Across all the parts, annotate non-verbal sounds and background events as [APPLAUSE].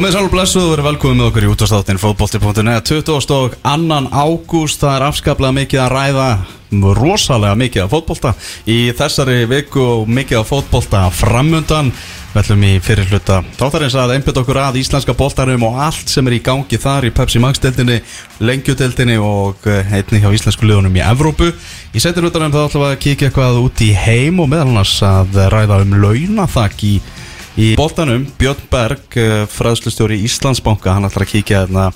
Komið sálur blessuð og verið velkomið með okkur í útastáttin fótbolti.net 22. ágúst, það er afskaplega mikið að ræða rosalega mikið af fótbolta í þessari viku og mikið af fótbolta framundan Við ætlum í fyrir hluta þáttarins að einbjönd okkur að íslenska boltarum og allt sem er í gangi þar í Pepsi Max deildinni, lengjudeildinni og eh, einni hjá íslensku liðunum í Evrópu. Í setur hlutanum þá ætlum við að kíkja eitthvað út í heim og meðal annars að ræða um launathak í Í boltanum, Björn Berg, eh, fræðslustjóri Íslandsbanka, hann ætlar að kíkja þarna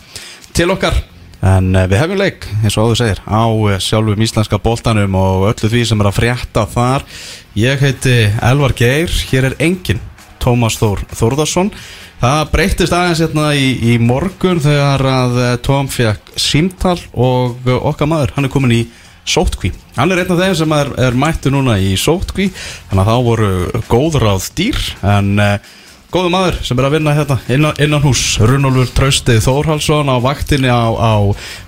til okkar. En eh, við hefum leik, eins og áður segir, á eh, sjálfum íslenska boltanum og öllu því sem er að frétta þar. Ég heiti Elvar Geir, hér er engin Tómas Þór Þórðarsson Það breyttist aðeins hérna í, í morgun þegar að Tóm fekk símtal og okkar maður, hann er komin í sótkví hann er einn af þeim sem er, er mættu núna í sótkví þannig að þá voru góður áð dýr en uh, góðu maður sem er að vinna hérna innan, innan hús Runolfur Trausti Þórhalsson á vaktinni á, á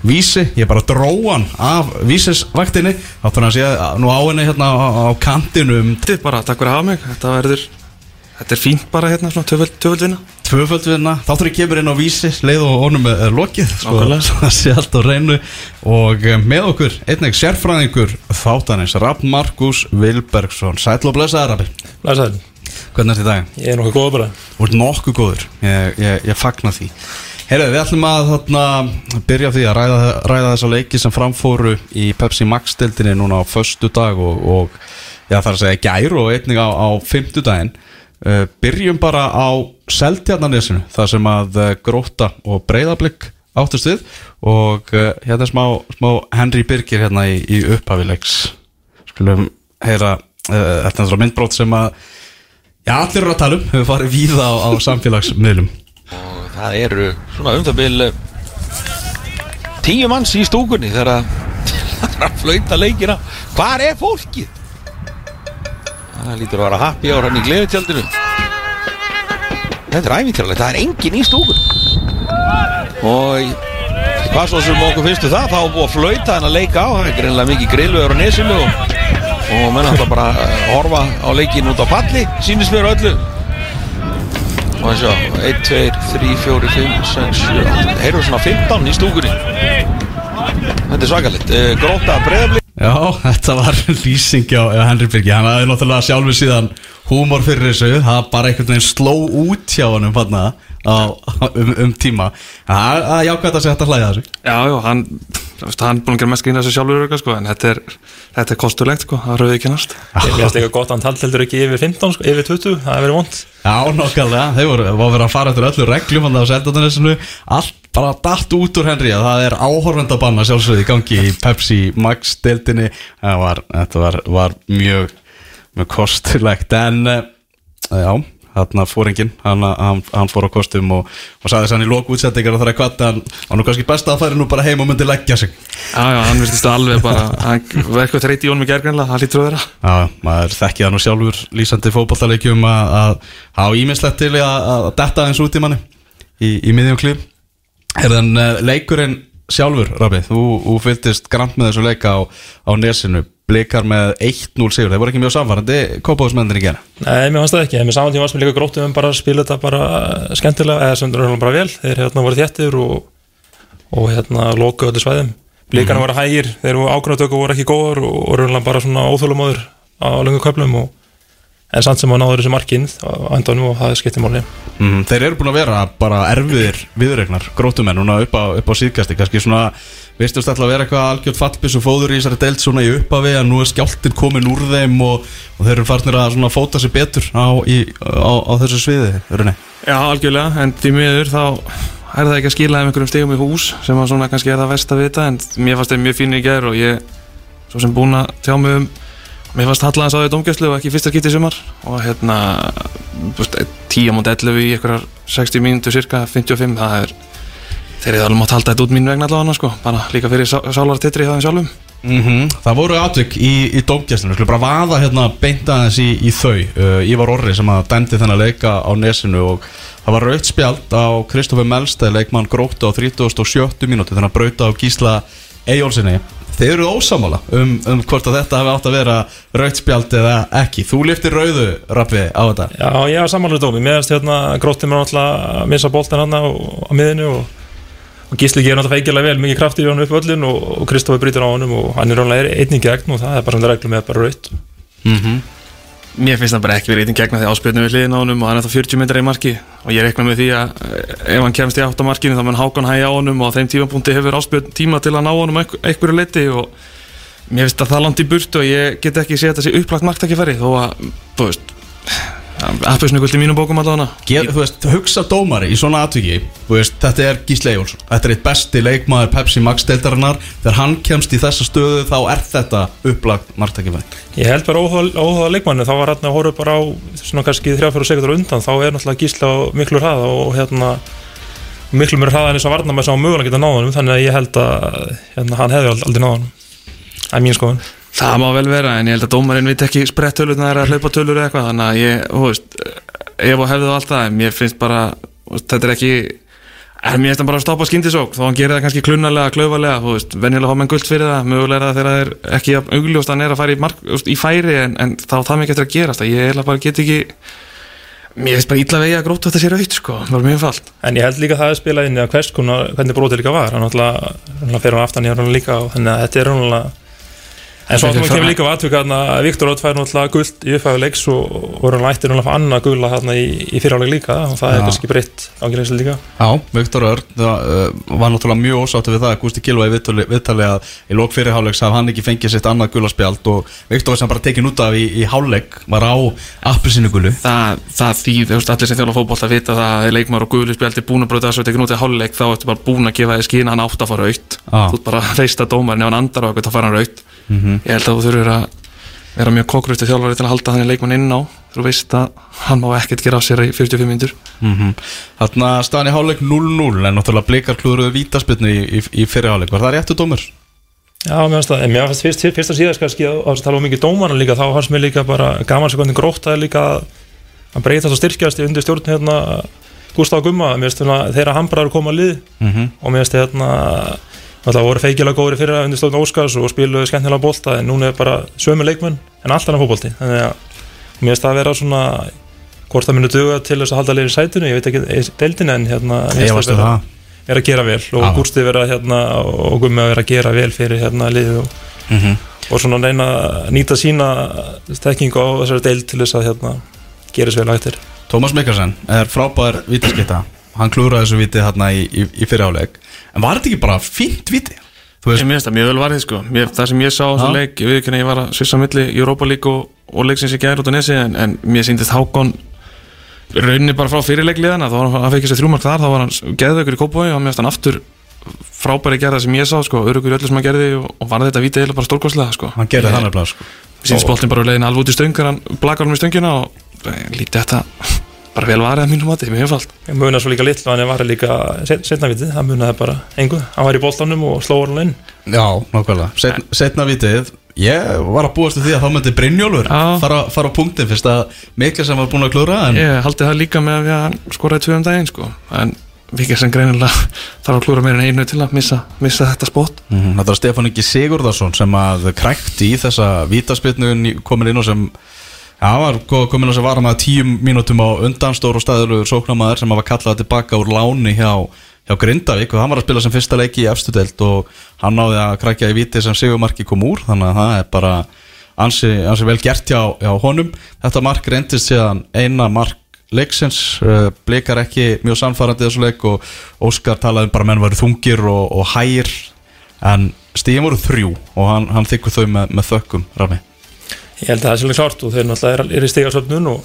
Vísi. Ég bara dróan af Vísisvaktinni. Áttur hann að sé nú á henni hérna á, á kantinum. Þetta er bara takk fyrir að hafa mig. Þetta, verður, þetta er fínt bara hérna svona tvöföldvinna, þáttur ég kemur inn á vísi leið og honum er lokið sko, það sé allt á reynu og eh, með okkur, einnig sérfræðingur þáttanins, Rapp Markus Vilbergsson, sætl og blessaði Rappi Læsaður, hvernig er þetta í dag? ég er nokkuð góð bara. Þú ert nokkuð góður, ég, ég, ég fagna því. Heyrðu, við ætlum að þarna, byrja því að ræða, ræða þessa leiki sem framfóru í Pepsi Max-dildinni núna á föstu dag og, og já, það er að segja gær og einnig á, á fimmtudaginn. uh, Byrjum bara á Seltjarnanesinu, þar sem að uh, gróta og breyðablík áttust við. Og uh, hérna smá, smá Henry Birgir hérna í, í upphafilegs Skulum heyra, uh, þetta náttúrulega myndbrót sem að Já, allir eru að tala um, hefur farið víða á, á samfélagsmiðlum. Og það eru svona um það eh, tíu manns í stúkunni þegar að [LAUGHS] það flauta leikina. Hvar er fólkið það lítur að vera happy ára hann í gleðutjaldinu þetta er ævintýralegt, það er engin í stúkunni. Og hvað svo sem okkur finnstu það þá búið að flauta hann að leika á. Það er greinlega mikið grillveður á nesinu og, og menn alltaf bara að horfa á leikin út á palli sýnist mér öllu. Og eins og 1, 2, 3, 4, 5, 6, 7, 8 þeir eru svona 15 í stúkunni. Þetta er svakalegt. Uh, gróta breyðabli Já, þetta var [LAUGHS] lýsing á Henry Birgi Hann hafði náttúrulega sjálfur síðan húmor fyrir þessu Það bara einhvern veginn sló út hjá hann um, um, um tíma. Það er jákvæmt að segja þetta hlæða þessu. Já, já, hann, veist, hann búin að gera mest grína þessu sjálfur sko, en þetta er, þetta er kostulegt sko, það rauði kynast Ég finnst eitthvað gott að hann talteldur ekki yfir 15, sko, yfir 20, það hefur verið vond Já, nokkarlega, þeir voru, voru verið að fara eftir öllu reglum Þannig að Seltjarnanesinu Allt bara datt út úr Henry að Það er áhorvendabanna sjálfsögði í gangi í Pepsi Max deildinni. Var, Þetta var, var mjög mjög kostulegt En uh, já, þarna fór enginn hann, hann, hann fór á kostum og, og sagði þess að hann í loku útsendingar og það er að kvata hann var nú kannski best að færi nú bara heim og myndi leggja sig. Já, já, hann virtist alveg bara, hann var eitthvað þreyti í honum í gerðgreinlega, það lítur að vera. Já, maður þekkið það nú sjálfur lýsandi fótballtaleikjum að hafa ímislegt til að, að detta eins út í manni í, í miðjum klíf Herðan uh, leikurinn sjálfur, Rabi, þú, þú fylgdist grann með þessu leika á, á nesinu blikar með 1-0 sigur, þeir voru ekki mjög samfarrandi kópáðsmennir í gera Nei, mér fannst það ekki, en með saman tíma mér líka gróttum um bara að spila þetta bara skemmtilega eða sem raunlega bara vel, þeir hérna voru þéttir og, og hérna loku öllu svæðum. Blíkarna voru hægir, þeir voru ákvæmdöku voru ekki góður og, og raunlega bara svona óþólumóður á lengu köflum og en samt sem að náður þessu markinn á endanum og það skiptir máli. Mm, Þeir eru búin að vera bara erfiðir viðregnar, grótumenn, núna upp á, upp á síðkasti kannski svona, veistust alltaf að vera eitthvað algjört fallbis og fóður í þessari deild svona í upphafi að nú er skjáltin komin úr þeim og, og þeir eru farnir að svona fóta sig betur á, í, á, á þessu sviði, Rune. Já, algjörlega, en því miður þá er það ekki að skila þeim einhverjum stegum í hús sem að svona kannski er það vest að vita en mér fannst þeim mjög fínir í gerð og ég mér fannst Halla hans á því domgjöslu og ekki fyrsta skipti í sumar og hérna þú veist, 10 mútið 11 í einhverjar 60 mínútur cirka 55 það er þeir eru alveg mátt halda þetta út mín vegna allavega sko, bara líka fyrir sá- sálar titri í það sjálfum Mhm. Það voru atvik í, í dómgæslinu Við skulum bara vaða hérna beinta aðeins í, í þau uh, Ívar Orri sem að dæmdi þennan leika á nesinu og það var raukt spjald á Kristoffer Melstæð leikmann gróttu á 37. mínúti þannig að brauta á Gísla Eyjólfsinni Þeir eru ósamála um, um hvort að þetta hafi átt að vera raukt spjald eða ekki. Þú liftir rauðu, Rappi, á þetta. Já, ég var samanlega dómi, meðast hérna gróttum er náttúrulega að missa boltan hann á, á miðinu og, og Gísli gerir náttúrulega feikilega vel, mikið krafti í honum upp öllin og, og Kristoffer brýtur á honum og hann er ráðlega einnig gegn og það er bara það reglum með bara raut Mér finnst það bara ekki verið eitthvað gegna því áspilnum við hliðin á honum og hann er það 40 metrar í marki. Og ég reikna með því að eh, ef hann kemst í átt á markinu þá mun Hákon hægja á honum og á þeim tímapunkti hefur áspil tíma til að ná honum einhver- einhverju leiti og mér finnst það það langt í burtu og ég get ekki þetta sé upplagt marktakifæri þó að, þú veist appisnugult í mínum bókum allavega. Þú veist, hugsa dómari í svona atviki. Þú veist, þetta er Gísli Eyjólfsson. Þetta er eitt besti leikmaður Pepsi Max deildarinnar. Þegar hann kemst í þessa stöðu þá er þetta upplagt margtækifæri Ég held bara óháða leikmannu, þá var hann að horfa bara á svona kannski 3-4 sekundur undan, þá er náttúrulega Gísli á miklu hraða og hérna miklu mér hraða en þess að varna með sá mögulega geta náðanum, þannig að ég held að hérna, hann hefði aldrei náðanum Það er Það má vel vera en ég held að dómarinn veit ekki sprett tölurna er að hlaupa tölur eða eitthvað þannig að ég, þú veist, ef og hefði það allt það en mér finnst bara, þetta er ekki en mér hann bara að stoppa skyndisók þó hann gerir það kannski klunnalega, klaufalega þú veist, venjulega fá menn guld fyrir það, mögulega er það þegar það er ekki að hann er að fara í, mark, veist, í færi en, en þá það mikið eftir að gerast að ég eiginlega bara get ekki mér finnst bara illa vegi að gróta þetta sér aukt sko, það var mjög falt En ég held líka að það er spilað inn í að hvers konar, hvernig brotið líka var, hann náttúrulega fer hann aftan í hann líka og þannig að þetta er náttúrulega En svo er náttúrulega kemur svona- líka á atvika að Viktor Ótt fær náttúrulega guld í upphæðu leiks og voru hann ættir náttúrulega að annað gula þarna í, í fyriráleik líka og það er kannski breytt ángjölegslega líka. Já, Viktor Örn það, uh, var náttúrulega mjög ósáttu við það að Gústi Gilva í viðtali, viðtali að í lók fyrirháleiks hafði hann ekki fengið sitt annað gulaspjald og Viktor var sem bara tekin út af í, í háleik var á appelsinu það, það þýð, þú veist, allir sem þjóla fótboll að vita það er leikmar og guðlu spjaldi búin að háluleik að að að dómarinn á aukt Mhm. ég held að þú þurfur að vera mjög kokrustu þjálfari til að halda þannig leikmann inn á þú veist að hann má ekkert gera af sér í 45 minnur mm Þarna staðan í háleik 0-0 en náttúrulega blikar klúðruðu vítaspilnu í, í, í fyrirháleik var það réttu dómur? Já, mér finnst það, finnst fyrst, fyrst að síðast kannski að að tala um mikið dómarna líka, þá fannst mér líka bara gaman sem hvernig grótaði líka að- að breytast og styrkjast í undir stjórn hérna Gustaf Gumma, mér finnst þeirra hambrar koma að lið Mhm. og mér finnst hérna Það voru feikilega góðri fyrir undir stjórn Óskars og spiluðu skemmtilega bolta en núna er bara sömu leikmenn en allt annað fótbolti þannig að mér finnst það að vera svona hvort það muni duga til þess að halda liðin í sætinu, ég veit ekki í deildinu en hérna Ég varstu vera- það vera að gera vel og Já. Gústi vera hérna og Gummi að vera að gera vel fyrir hérna liðið og, Mhm. og svona reyna að nýta sína stekkingu á þessari deild til þess að hérna gera sér vel að eftir Tómas Mikkelsen er frábær vítaskipta hann klúðraði þessu víti hérna í, í, í fyrirháleik en var þetta ekki bara fínt víti? Þú Ég veist, minnst það mjög vel varðið sko mér, það sem ég sá á Já. þessum leik ég veit ekki að ég var að svissa milli í Europa League og, og leiksins í gæri út á nesi en, en mér síndist Hákon rauninni bara frá fyrirleikliðana þá var hann að fekk sér þrjúmark þar þá var hann geðveikur í kópói og mér finnst hann aftur frábæri gerða sem ég sá sko örugur í öllu sem hann gerði og, og var þetta vítið eða bara stórkostlega sko hann gerði það nefnilega sko. Mér síndist boltin bara leiðin alveg út í stöng hann hann þetta bara vel varðið að mínum mati, mjög falt Ég muna svo líka litlu en ég var líka setna vitið, það munaði bara engu. Hann var í boltanum og slóður hann inn. Já, nákvæmlega. Set, Setna vitið Ég var að búast við því að þá myndi Brynjólfur fara, fara á punktin fyrst að Mikkelsen var búin að klúðra en Ég haldi það líka með að við hann skoraði tvö um daginn sko. En vikið sem greinilega [LAUGHS] þarf að klúra meira en einu til að missa, missa þetta spott Mhm, Þetta var Stefán Ingi Sigurðarsson sem að krækti í þessa vítaspilnu komin inn og sem Já, var ko- komin að sem var með tíu mínútum á undan stór og stæðulegur sóknamaður sem var kallað tilbaka úr láni hjá, hjá Grindavík og hann var að spila sem fyrsta leiki í efstu deild og hann náði að krækja í víti sem Sigurmarki kom úr þannig að það er bara ansi, ansi vel gert hjá, hjá honum. Þetta mark reyndist síðan eina mark leiksins, uh, blikar ekki mjög sannfærandi í þessu leik og Óskar talaði um bara menn væri þungir og, og hægir en stíðin voru þrjú og hann, hann þykkur þau með, með þökkum Rami Ég held að það er svolítið klart og þeir náttúrulega er, er í stigasöfnun og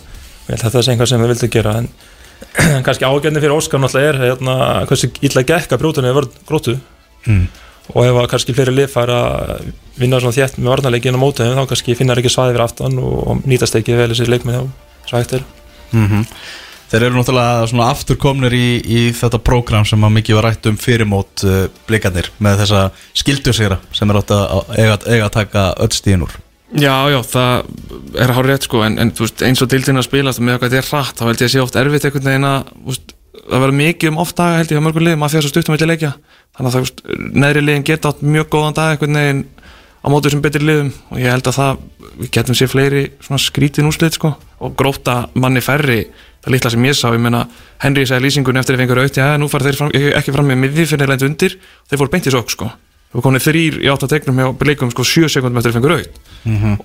ég held að það sé einhvað sem þeir vildu gera en [CLEARS THROAT] kannski ágæðni fyrir Óskar náttúrulega er hérna, hversu illa gekk að brjóta niður vörn grótu Mm. og ef að kannski fleiri lið fara að vinna svona þétt með varnarleikin á móti þeim, þá kannski finnar ekki svaði fyrir aftan og, og nýtast ekki vel þessi leikmið þá svo hægt er Mhm. Þeir eru náttúrulega svona afturkomnir í, í þetta prógram sem að mikið var rætt um fyrirmót uh, blikarnir með þessa skildursýra sem er átt að eiga, eiga að taka öll stíðin úr Já, já, það er hára rétt sko en, en veist, eins og dildin að spilast og með okkar þetta er hratt, þá held ég að sé oft erfitt einhvern veginn að veist, það verður mikið um oft daga held ég á mörgum liðum að því að það stuttum vilja leikja. Þannig að það, veist, neðri liðin geta átt mjög góðan dag einhvern veginn á mótu sem betri liðum og ég held að það, við getum sér fleiri skrítin úrslit sko og gróta manni færri, það litla sem ég sá ég meina, Henry sagði í lýsingunni eftir að Við komum þrýr í átt að tegnum hjá leikum sko sjö sekundum eftir að fengur aukt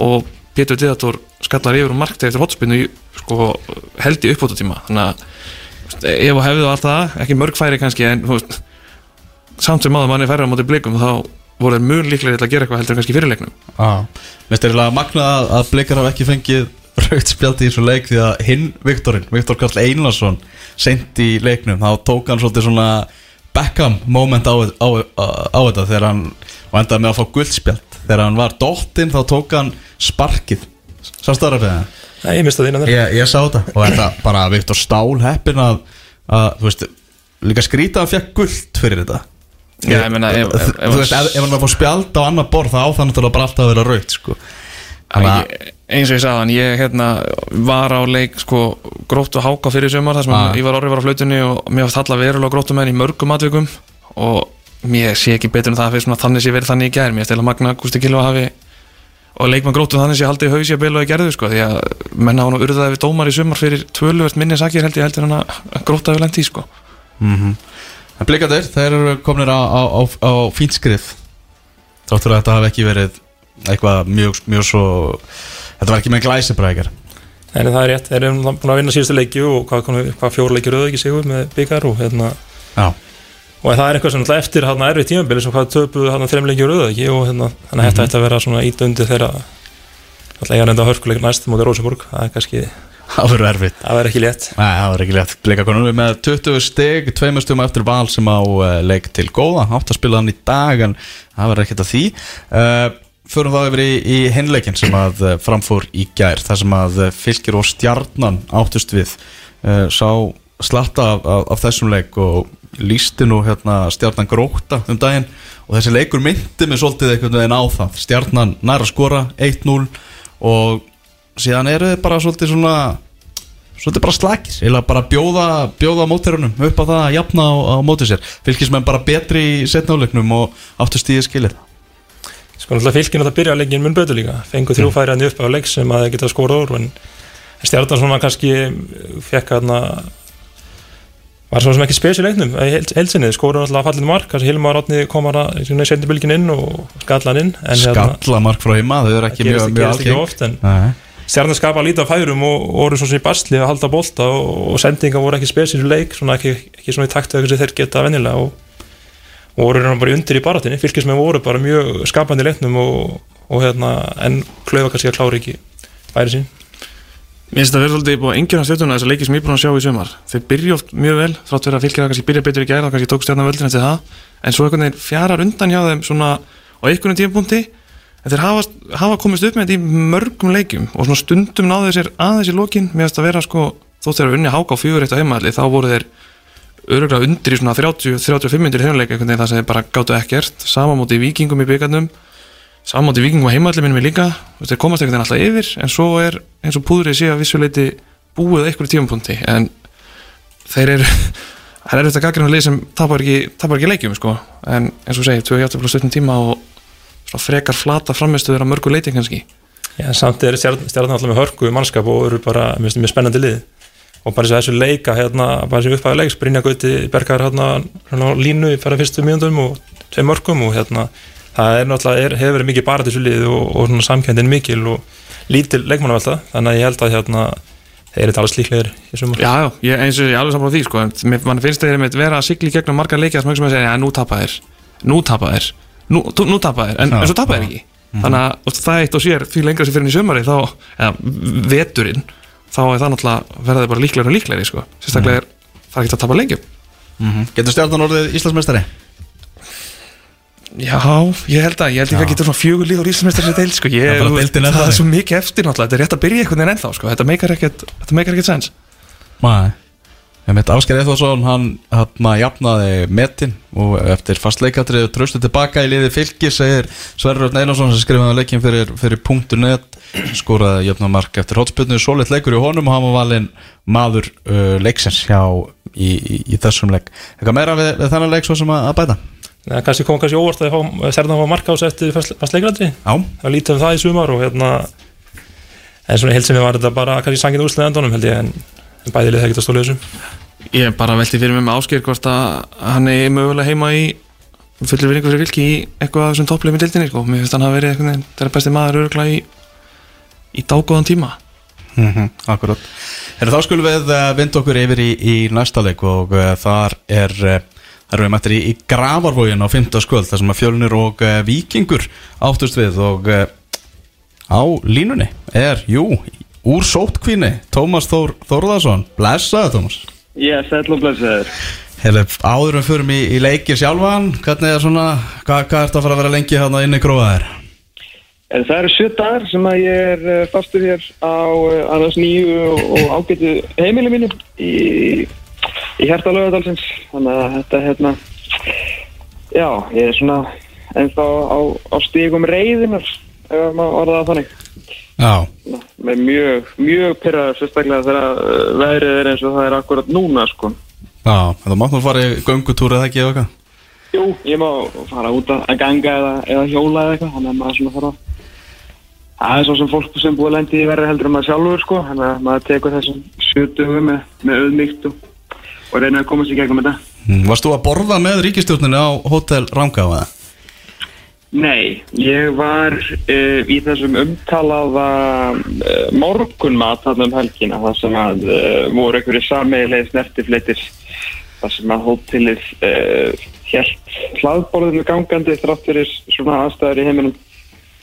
og Pétur Diðator skallar yfir og markti eftir hotspinnu sko held í uppbótatíma þannig að ef og hefðu allt það ekki mörg færi kannski en veist, samt sem maður manni færi á móti blikum þá voru þeir mjög líklegir til að gera eitthvað heldur kannski fyrirleiknum. Mér styrir að magna að, blikar hafa ekki fengið raugt spjaldi í þessu leik því að hinn Viktorinn, Viktor Karl Einarsson seint í leiknum, þá tók hann svolítið svona Beckham moment á, á, á, á þetta þegar hann endaði með að fá guldspjald þegar hann var dottinn þá tók hann sparkið. Sástu það rafið það? Nei, ég mista það innan þér Ég, ég sá þetta. Og þetta bara Viktor Stál heppin að, að þú veist, líka skrýta að hann fekk guld fyrir þetta. Já, ég meina, ef- ef- ef- Þú veist, ef, ef hann var að fá spjald á annar borð þá á það náttúrulega bara alltaf að vera raut sko. Að Ég- eins og ég sagði hann, ég hérna var á leik sko gróttu háka fyrir sumar þar sem Ah. ég var orðið var á flautunni og mér var þalla verulega gróttu menn í mörgum atvikum og mér sé ekki betur en það fyrir svona þannig sé verið þannig í gær. Mér stila Magna Gústi Kilva hafi og leikmann gróttu þannig sé haldið hausi að bila og gerðu sko því að menna hann og urðaði við dómar í sumar fyrir tvöluvert minni sakir held ég heldur hann að gróta við lendi í sko. En blikandir, þeir eru komnir á, á, á, á fínt skrið. Þáttur að þetta hafi ekki verið eitthvað mjög, mjög svo Þetta var ekki með glæsibrækjar En það er rétt, þeir eru búin að vinna síðustu leiki og hvað, hvað, auðvitað ekki sigur með byggar og hérna. Já, og það er eitthvað sem náttúrulega eftir hérna erfið tímabili sem hvað töpuðu hérna þreim leikir auðvitað ekki og hérna þannig að þetta ætti að vera svona ít undir þeirra alltaf ég er enda hörkuleik næst mútið Rósenborg, það er kannski það verður verður ekki létt. Nei, það var ekki létt. Blikakonur með 20 stig, tveimur stigum eftir val sem á uh, leik til góða. Átt að spila hann í dag en það verður ekkert að því. Uh, Förum þá yfir í, í hinleikin sem að uh, framfór í gær þar sem að uh, fylgir og stjarnan áttust við. Uh, sá slatta af, af, af þessum leik og lísti nú hérna stjarnan gróta um daginn. Og þessi leikur myndi mig svolítið einhvern veginn á það. Stjarnan næra skora 1-0 og síðan eru þið bara svolítið svona Svolítið bara slakir, eða bara bjóða, bjóða mótherunum upp á það að jafna á, á mótið sér. Fylkismenn bara betri í setnáleiknum og áttu stíði skilið sko náttúrulega fylgin að byrja leikin mun betur líka. Fengu þrjú færi hann upp á leik sem að þeir geta skórað úr en stjarnan svona kannski fekk hérna var svona sem ekki spes í leiknum í heilsinni, skóru náttúrulega fallið mark kannski Hilmar Átni kom hana í sendi bylgin inn og skalla hann inn en hérna, Skalla mark frá heima, þau eru ekki það mjög, algeng. stjarnan skapa lítið af færum og voru svona sem í basli að halda bolta og, og sendinga voru ekki spes í leik svona ekki, ekki svona í takt og, voru reyna bara undir í baratinni fylgismenn voru bara mjög skapandi leiknum og, og hérna en klaufa kannski að klára ekki færi sín Mér finnst það verið svolítið búið að engjöna stjórnuna þessar leikið sem ég er búin að sjá í sumar. Þeir byrja oft mjög vel, þrátt verið að fylgja kannski byrja betur í gæra, kannski tók stjórna völdin eftir það. En svo einhvern veginn fjarar undan hjá þeim svona á einhvern tímapunkti. En þeir hafa, hafa komist upp með þetta í mörgum leikjum Og svona stundum náðu þeir sér aðeins í lokin. Mér finnst það vera sko, þótt þeir að unni háka á fjögur eitt á heimaðalli Þá voru þeir öruglega undir í svona 30-35 myndir í þeirleik einhvern veginn þar sem þeir bara gátu ekkert. Sama móti í vikingum í byggarnum Samátti vikingum og heimalli minnum við líka þeir komast einhvern veginn alltaf yfir en svo er eins og púðrið sé að vissuleiti búið einhverju tímapunkti en þeir eru [LAUGHS] það er þetta gaggrinu lið sem tapar ekki, tapar ekki leikjum sko. en eins og segir, 28 pluss 17 tíma og frekar flata framistuður á mörgu leiti kannski. Já, samt er stjarnan alltaf með hörku mannskap og eru bara það mjög spennandi lið og bara þessu leika hérna, bara þessu upphæðu leiks Brynja Gauti Bergar hérna, hérna á línu í færa fyrstu mínúndum og tveim mörgum og hérna það er náttúrulega, er, hefur verið mikið bara þessu lið og, og svona samkendin mikil og lítil leikmannavelta, þannig að ég held að hérna, þeir eru talast líklegir í sumar. Já, já, ég, eins og ég er alveg saman á því sko, mann finnst þeir með vera að sigla í gegnum margar leikja sem hugsa með að segja, ja, nú tapa þeir. Nú tapa þeir, nú, nú tapa þeir. En, Já, en svo tapa þeir ekki. Þannig að það eitt og sér, því lengra sem fyrir í sumari þá, eða veturinn þá er það náttúrulega verða þeir bara líklegri og líklegri sko. sérstaklega er það ekki að tapa leikjum. Getur stjarnan orðið Íslandsmeistari? Já, ég held að, ég held ekki að geta svona fjögur líð á Íslandsmeistar þessi deil, sko. Ég, Það er veist, það er svo mikið eftir náttúrulega, þetta er rétt að byrja einhvern veginn ennþá, sko. Þetta meikar ekkert, sens. Mitt Ásker Eithvarsson, hann hann jafnaði metin og eftir fastleikatrið tröstu tilbaka í liði fylki segir Sverrir Örn Einarsson sem skrifaði leikin fyrir, fyrir .net skoraði jöfnamark eftir hotspilnu solitt leikur í honum og hann var valinn maður uh, leiksins hjá í, í, í þessum leik. Eitthvað meira við, við þennan leik svo sem að, að bæta? Nei, kannski kom kannski óvart að Serðan var marka á sig eftir fast leiklandri Já, það lítið um það í sumar og hérna en svona heilsinni var þetta bara kannski sangið úrslega endunum held ég en, bæðilið það geta stólið þessu Ég bara velti fyrir mig með ásker hvort að hann er mögulega heima í fullir vinningu fyrir fylki í eitthvað þessum topplegum í dildinni, sko, mér finnst hann hafa verið eitthvað, það er besti maður örgla í í dágóðan tíma. Mm akkurat. Heru, Þá skulum við uh, vinda okkur yfir í, í næsta leik og uh, þar er uh, þar erum við mættir í, í Gravarvógin á 5. skvöld þar sem að fjölnir og vikingur áttust við og á línunni er, jú, úr sótkvíni Tómas Þór Þórðarsson Blessaðu Tómas Ég sætl og blessaður. Hefur áður en förum í, í leikir sjálfan hvernig er svona, hvað, hvað ert að fara að vera lengi hérna inni í gróðaðir? En það eru sjö dagar sem að ég er eh, fastur hér á eh, annars nýju og, og ágætu heimili mínu í, í hjarta lögadalsins. Þannig að þetta hérna, já, ég er svona ennþá á, á stígum reyðinar, ef maður orða það þannig. Já, Með mjög, mjög pyrraður, sérstaklega þegar eh, veðrið er eins og það er akkurat núna, sko. já, en það mátt nú fara í göngutúr eða ekki eða eitthvað Jú, ég má fara út að ganga eða, eða hjóla eða eitthvað, þannig að maður svona þarf að Það er svo sem fólk sem búið lendi í verði heldur en maður sjálfur sko, þannig að maður tekur þessum sjötugu með, með auðmygt og, og reyna að komast í gegnum þetta. Mm, Varst þú að borða með ríkistjórninu á Hotel Rangá eða? Nei, ég var uh, í þessum umtalaða uh, morgunmat þarna um helgina, þar sem að uh, voru einhverju sameigilegis nertifleitir, þar sem að hótelið uh, helt hlaðborðinu gangandi þrátt fyrir svona aðstæður í heiminum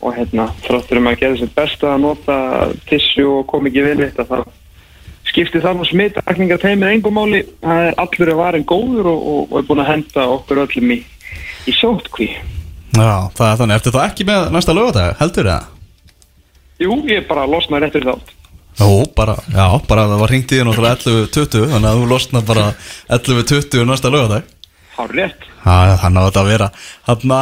og hérna þrátt fyrir maður að gera sem best að nota tissu og kom ekki eitt að það skipti þar nú smittakningar teimið engum máli, það er allur að varin góður og, og, og er búin að henda okkur öllum í, í sótkví. Já, það er þannig, ertu þá ekki með næsta lögadag, heldur það? Jú, ég bara losnaði réttur þátt. Jó, bara, já, bara það var hringt í þér náttúrulega 11.20 Þannig að þú losnar bara 11.20 næsta lögadag Há rétt. Já, þannig að þetta vera Þannig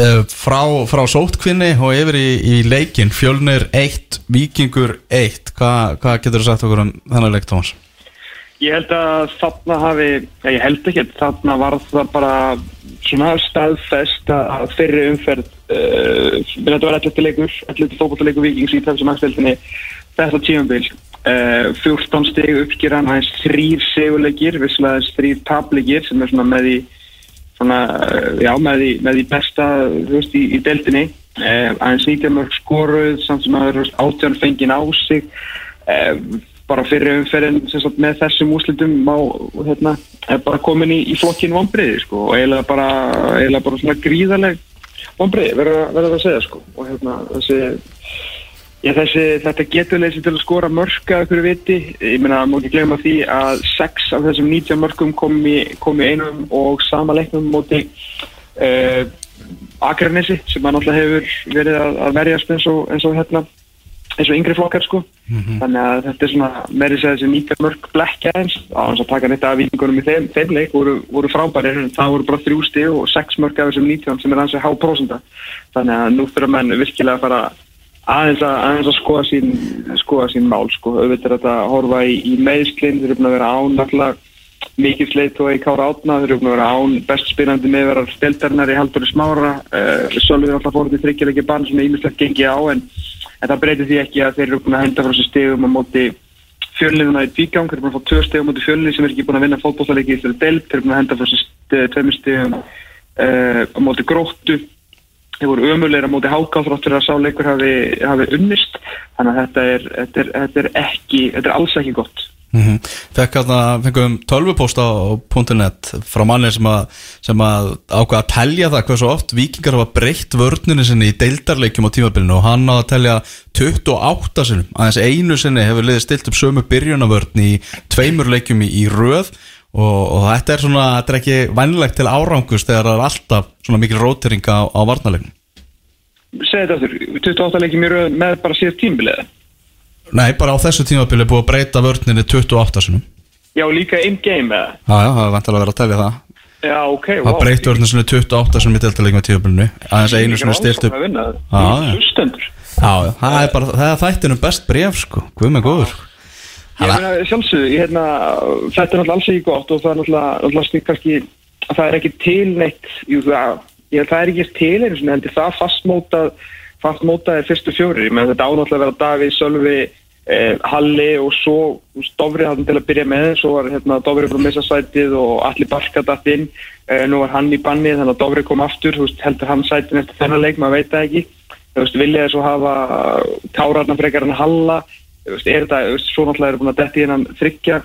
að frá, frá sótkvinni og yfir í, í leikin Fjölnir 1, Víkingur 1 Hvað hva getur þú sagt okkur um þennan leik, Tómas? Ég held að þarna hafi, ég held ekki, þarna var það bara svona staðfest að fyrir umferð, uh, þetta var 11 leikur, 11 fókbóttaleikur vikings í þessum aðsteltinni, þetta tíumbil, uh, 14 steg uppskýran, aðeins þrýr seguleikir, visslega aðeins þrýr tableikir sem er svona með í, svona, uh, já, með í, með í besta, þú veist, í, í deltinni, uh, aðeins 19 mörg skoruð, samt sem að það eru átján fengin á sig, bara fyrir umferðin með þessum úslitum má hérna, bara komin í, í flokkin vonbreiði sko, og eiginlega bara, eiginlega bara svona gríðaleg vonbreiði verður að- verður að segja sko. og hérna, þessi, ég, þessi þetta geturleysi til að skora mörka ykkur viti, ég meina má ekki glemma því að sex af þessum 19 mörkum kom í, kom í einum og sama leiknum móti uh, Akranesi sem að náttúrulega hefur verið að, verjast eins og, eins og hérna eins og yngri flokkar sko þannig að þetta er svona meiri segja þessi nýta mörg blekja eins á hans að taka neitt af vikingunum í þeim, þeim leik voru, voru frábærir. En það voru bara þrjú stig og sex mörg af þessum 19 sem er hans að há prósenda þannig að nú þurfa menn virkilega að fara aðeins að, aðeins að skoða sín skoða sín mál sko. Auðvitað þetta að horfa í, í meðslinn þeir eru búin að vera án alltaf mikið sleitt og í Kára Átna þeir eru búin að vera án best spilandi meðverðar steldarnar í Halldóri Smára. Uh, En, það breytir því ekki að þeir eru búin að henda frá sér stegum á móti fjölniðuna í tvígang, þeir eru búin að fá tvö stegum á móti fjölnið sem er ekki búin að vinna fótbollaleiki í þessari deild, þeir eru búin að henda frá sér ste- tveimur stegum uh, á móti gróttu. Þeir voru ömulegir á móti háká þrátt fyrir að sá leikur hafi, hafi unnist. Þannig að þetta er, þetta er, þetta er ekki þetta er alls ekki gott Mm -hmm. Fengum tölvupóst á, á .net frá manni sem að, að ákveða að telja það hversu oft vikingar hafa breytt vörninu sinni í deildarleikjum á tímabilinu og hann á að telja 28 sinnum, aðeins einu sinni hefur liðið stilt upp sömu byrjunavörn í tveimur leikjum í, í röð og, og þetta er svona, þetta er ekki vænlegt til árangust þegar það er alltaf svona mikil rótering á, á varnalegnum Segði þetta aftur, 28 leikir mjög röð með bara síðast tímbiliða Nei, bara á þessu tímabili er búið að breyta vörninni 28 sinum Já, líka in game eða? Já, já, það er vantilega að vera að telja það. Já, ok, Það breyta vörninni sinni 28 sinum í deltalegum á tímabilinu. Aðeins einu sinni stilt upp það er bara, það er þættinum best bref sko, guð með góður. Ég meina sjálfsög, ég hérna, þetta er náttúrulega alls ekki gott og það er náttúrulega, snið kannski að það er ekki til neitt, jú það, ég það er ekki til einu svona, það fastmótað, fastmótað er fyrstu fjórir, ég meina þetta ánáttúrulega að vera Davíð, Sölvi, Halli og svo Dofri hann til að byrja með, svo var hérna Dofri frá missasvætið og allir barka datt inn, eh, nú var hann í banni þannig að Dofri kom aftur, þú veist, heldur hann sætin eftir þennan leik, maður veit það ekki, þú veist, vilja þess að hafa Kárarna frekar en Halla, þú veist, er þetta, þú veist, svo náttúrulega er búin að detti innan þryggja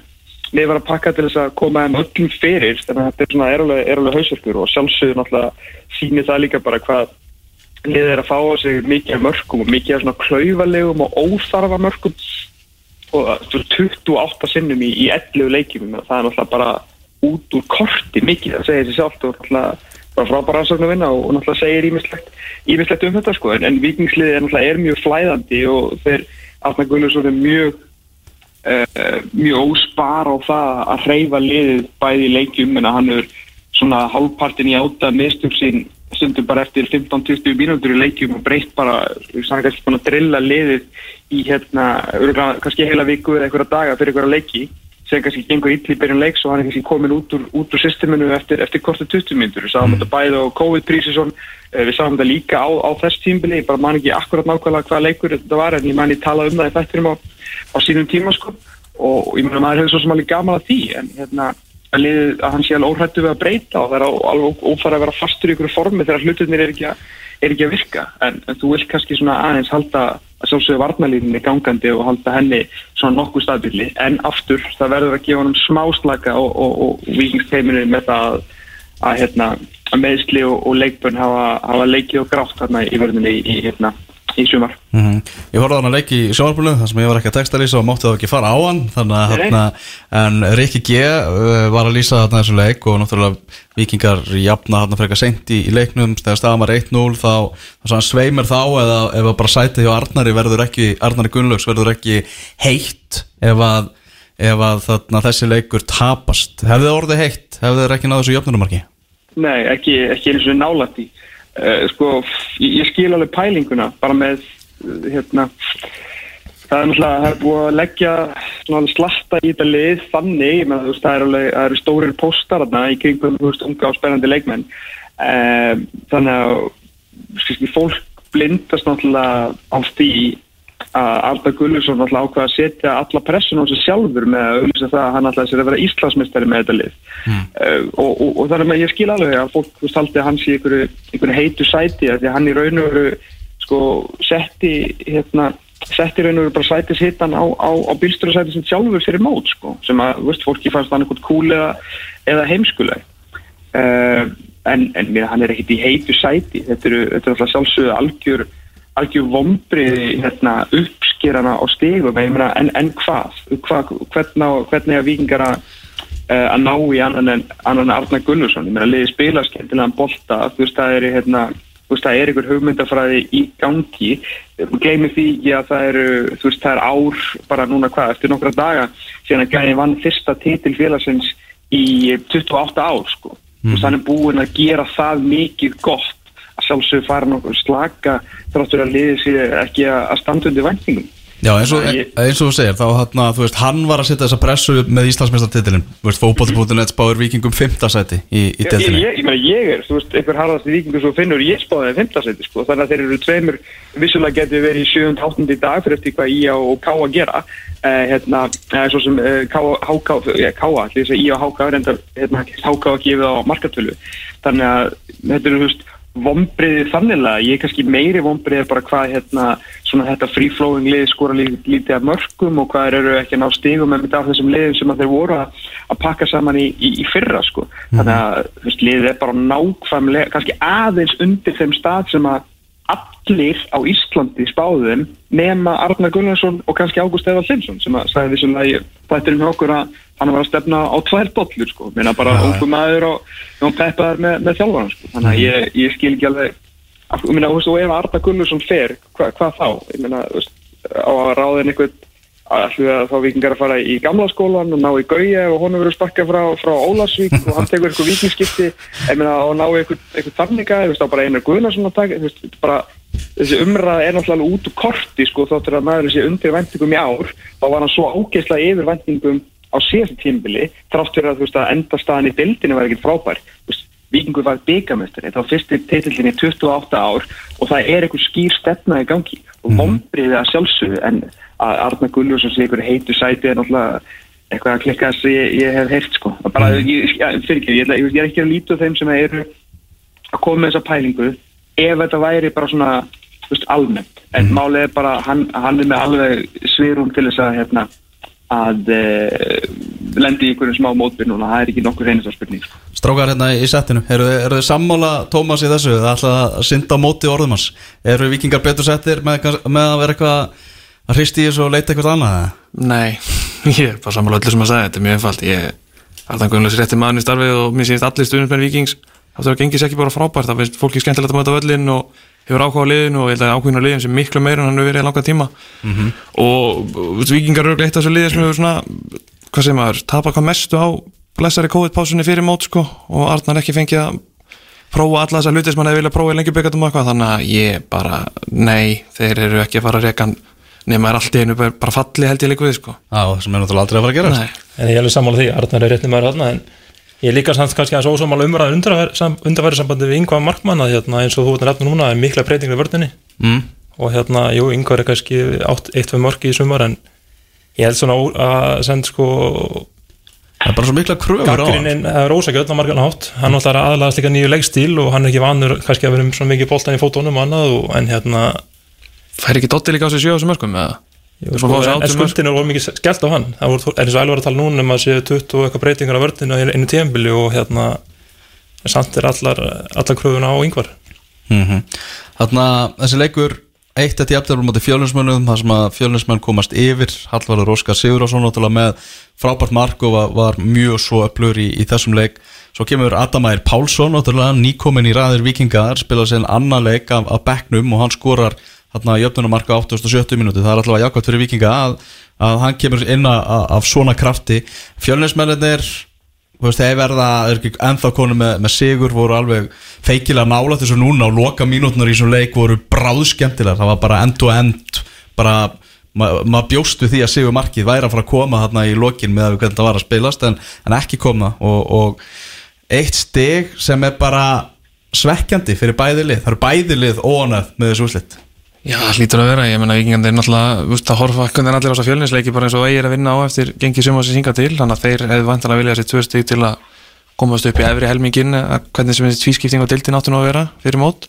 við varum að pakka til þess að koma þeim öllum fyrir þannig að þetta er svona erulega, hausverkur og sjálfsögur náttúrulega sýnir það líka bara hvað liðið er að fá á sig mikið mörgum og mikið svona klaufalegum og óþarfa mörgum og þú veist, 28 sinnum í, í 11 leikjum það er náttúrulega bara út úr korti mikið. Það segir sér sjálft og náttúrulega bara frábæra að vinna og, og náttúrulega segir ímislegt, um þetta sko. En, en vikingsliðið er náttúrulega er mjög flæðandi og þeir Arna Gunnarsson er mjög uh, mjög óspar á það að hreyfa liðið bæði í leikjum en að hann er svona hálfpartin í áta mistug sín stundum bara eftir 15-20 mínútur í leikjum og breytt bara, sagum kannski búin að drilla liðið í hérna kannski heila viku eða einhverja daga fyrir einhverja leiki sem kannski gengur illa í byrjun leiks og hann er kannski komin út úr, út úr systeminu eftir, eftir kortu 20 mínútur. Við sáum þetta bæði á COVID-prísisón, við sáum þetta líka á, á þess tímbili, ég bara man ekki akkurat nákvæmlega hvaða leikur þetta var en ég man ég tala um það í þættinum á, á sínum tíma sko og ég meina maður hefur svo sem alveg gaman að því en hérna að, liðið, að hann sé alveg óhrættu við að breyta og það er alveg ófæra að vera fastur í ykkur formi þegar hlutinir er ekki að, er ekki að virka. En, en þú vilt kannski svona aðeins halda að sjálfsögðu varnalíninni gangandi og halda henni svona nokkuð stabili en aftur það verður að gefa honum smáslaka og, og, og vikingsteiminu með það að, að, hérna, að meðsli og, og leikbönn hafa, hafa leikið og grátt þarna í verðinni í, hérna, í sumar. Mhm. Ég horfði á hann að leiki í sjónarbúlu þar sem ég var ekki að texta lýsa og mátti þá ekki fara á hann. Þannig að hérna en Rikki G uh, var að lýsa þarna þessu leik og náttúrulega vikingar jafna þarna frekar seint í, í leiknum. Þegar staðan var 1-0 þá, þá svo hann sveimur þá eða ef að bara sætið hjá Arnari verður ekki, Arnari Gunnlaugs verður ekki heitt ef að, ef að þarna þessi leikur tapast. Hefði það orðið heitt, hefði það ekki náðu þessu jöfnunumarki Nei, ekki, ekki uh, sko, ég skil alveg pælinguna bara með uh, hérna það er náttúrulega, það er búið að leggja slatta í þetta lið þannig, þú veist, það er alveg það eru stórir póstar þarna í kringum þú veist, unga og spennandi leikmenn. Uh, þannig að skilski, fólk blindast náttúrulega á því að Arda Gulluðsson náttúrulega ákveða að setja alla pressun á sig sjálfur með að auðvitað það að hann ætlaði sér að vera Íslandsmeistari með þetta lið. Uh, og, og, og er með, ég skil alveg að fólk haldi að hann sé einhverju, einhverju heitu sæti af því að hann í raun og veru sko setti hérna setti raun og veru bara sætis hittan á, á, á bílstjóra sem sjálfur fyrir mót sko, sem að, veist, fólki fannst hann eitthvað kúl eða, eða heimskuleg. Uh, en, en mér, hann er ekkit í heitu sæti. Þetta eru, þetta er alltaf sjálfsögðu algjör algjör vombriði hérna, uppskerana á stigum. Ég meina, en, en hvað? Hva, hvernig, hvernig að vikingar að uh, að ná í annan en annan en Arnar Gunnarsson, ég meina liði spila skemmtilegan bolta, þú veist það er hérna, þú veist það er einhver hugmyndafræði í gangi, gleymið því ekki að það eru, þú veist það er ár bara núna hvað, eftir nokkra daga síðan að Gæni vann fyrsta titil félagsins í 28 ár sko, þú veist hann er búinn að gera það mikið gott að sjálfsögur fara nokkuð slaka þráttur að liði sér ekki að að standa undir væntingum Já, eins og, Ég- eins og þú segir, þá hann, þú veist, hann var að setja þessa pressu með Íslandsmeistartitilin Þú veist, fótbolti.net spáir vikingum 5. sæti í, í ég, ég, ég, ég, er, þú veist, einhver harðasti vikingur svo finnur, ég spáði þeim fimmtasæti, sko, þannig að þeir eru tveimur, vissulega getur verið í 7. 8. í dag fyrir eftir hvað Ía og Ká að gera, uh, hérna, uh, svo sem uh, Ká, Háká, já, Ká, því þess að Ía og Háká er enda, hérna, Háká að gefa á markatölu, þannig að þetta eru, þú veist, vombriði þannilega, ég er kannski meiri vombriði bara hvað hérna svona þetta free-flowing liði skora lí, lítið af mörgum og hvað eru ekki að ná stigum með þetta af þessum liðum sem að þeir voru að, að pakka saman í, í, í fyrra sko. Þannig að veist, liðið er bara nákvæmlega kannski aðeins undir þeim stað sem að allir á Íslandi spáðum nema Arnar Gunnarsson og kannski Ágúst Eðvald Linsson sem að sagði þessum lagi þættir um okkur að hann var að stefna á tvær dollur sko, minna bara ungu maður og Jón Peppaður með, með þjálfaran sko, þannig að ég, ég skil ekki alveg ég veist, og ef Arda Gunnarsson fer, hva, hvað þá? Ég veist, á að ráðin einhvern ætlum við að þá vikingar að fara í gamla skólan og ná í Gauja og honum verður sparkað frá, frá Ólasvík og hann tekur eitthvað vikingskipti ég meina, og ná eitthvað, eitthvað þanniga þú veist, þá bara einar Guðnarsson að taka þú veist, bara, þessi umræða er náttúrulega út úr korti sko, þáttur að maður sé undir vendingum í ár, þá var hann svo ágeislega yfir vendingum á síðasta tímbili þrátt fyrir að, að endastaðan í bildinu var ekkert frábær. Víkingur var byggamestari, þá fyrsti titillin í 28 ár og það er einhver skýr stefna í gangi. Og vonbriði að sjálfsögðu en að Arna Gulljósson sé einhver heitu sæti er náttúrulega eitthvað að klikka sem ég, ég hef heyrt sko. Það bara, ég, ja, fyrir ekki, ég, ég, ég er ekki að líta á þeim sem eru að koma með þessa pælingu ef þetta væri bara svona veist, almennt, en málið er bara hann, hann er með alveg svirum til þess að hérna, að e, lendi í einhverjum smá mótbyrn og það er ekki nokkur reynist að spurning. Strákar hérna í settinu, eru, þið- eru þið sammála Tómas í þessu, það ætla að synda á móti orðum hans, eru vikingar betur settir með, með að vera eitthvað að hristi í þessu og leita eitthvað annað eða? Nei, [LAUGHS] ég er bara sammála öllu sem að segja Þetta er mjög einfalt Ég Arðan Gunnlaus rétti maðurinn í starfi og mér sýnist allir stuðnismenn vikings Það þarf að gengi sér ekki bara frábært Það finnst fólki skemmtilegt að mæta völlin og hefur áhuga á liðinu og ég held að áhugin á liðin sem miklu meira en hann hefur verið í langa tíma. Og þú veist, vikingar eru eitt af þessu liði sem hefur svona hvað segir maður, tapa hvað mestu á blessari COVID-pásunni fyrir mót sko og Arnar ekki fengið að prófa alla þessar hluti sem hann hefði viljað prófa í lengi byggatum og eitthvað. Þannig að ég bara, nei þeir eru ekki að fara að reka nema er allt í einu bara bara falli held ég líka við sko. Já, sem er náttúrulega aldrei að fara að gera Nei. En ég er er ég er líka samt kannski aðeins ósámála umræður undarfæri sambandi við yngvar markmann að hérna, eins og þú ert nefnir núna er mikla breytingar í vördunni mm. og hérna, jú, yngvar er kannski átt eitt fyrir mörki í sumar en ég held svona að senda sko Það er bara svo mikla kröfur á hann gaggrinin er ósækjöld á margan hátt hann ætlar að aðlaðast líka nýju leikstíl og hann er ekki vanur kannski að vera um svona mikið boltan í fótónum og annað og, en hérna fær ekki Dotti líka á sig sjö á þessum mörgum eða? Sko, en, en skuldin er of mikið skellt á hann. Það voru, er eins og Elvar að tala núna um að séu 20 og eitthvað breytingar á vördinu í einu tíðanbili og hérna en samt er allar, allar kröfuna á yngvar mm Þannig að þessi leikur eitt eftir jafnverðum átti fjölunsmönnum þar sem að fjölunsmenn komast yfir Hallvarður Óskar Sigurðarsson náttúrulega með frábært mark og var, var mjög svo öflur í, í þessum leik. Svo kemur Adamæður Pálsson náttúrulega nýkomin í ræðir vikingar spila sér annan leik af, af bekknum og hann skorar þarna jöfnunumarka 87 minúti það er alltaf jákvæmt fyrir vikinga að, að hann kemur inn af, svona krafti. Veist, þeir verða, er ennþá konu með, með sigur, voru alveg feikilega nála þessu núna og loka mínútunar í þessum leik voru bráðskemmtilegar, það var bara end to end, bara maður ma bjóst við því að sigur markið væri að fara að koma þarna í lokin með að hvernig það var að spilast en, en ekki koma. Og, og eitt stig sem er bara svekkjandi fyrir bæði lið, það eru bæði lið óanæð með þessu úslitt. Já, það hlýtur að vera, ég menna vikingandi er náttúrulega, veist, að horfa hvernig allir á þessa fjölninsleiki bara eins og eigir að vinna á eftir gengið sumar sem singa til, þannig að þeir hefðu vantanlega viljað sér tvö stík til að komast upp í efri helmingin, að hvernig sem þessi tvískipting á dildin áttu nú að vera fyrir mót.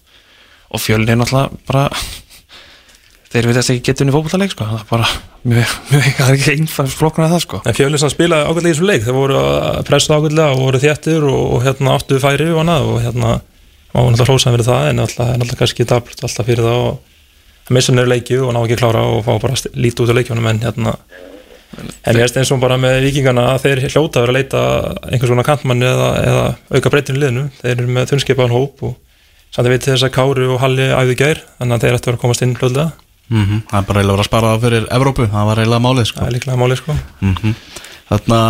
Og fjölni er náttúrulega bara [LAUGHS] þeir veit ekki getur unni fótballtaleik, sko, það er bara mjög, mjög, það er ekki einfalt flokkur að það, sko. En fjölins hann spilaði ágætlega í þessum leik. Þeir missa nefnir leikju og ná ekki klára og fá bara lítið út af leikjónum en hérna en ég veist eins og bara með vikingana að þeir hljóta að vera að leita einhvers svona kantmanni eða, eða auka breytinu liðinu. Þeir eru með þunnskipaðan hóp og samt að veit þess að Kári og Halli æðu gær þannig að þeir ættu að vera að komast inn hljóðlega Mm Það er bara eiginlega að vera að spara það fyrir Evrópu, það var eiginlega málið sko. Það Þarna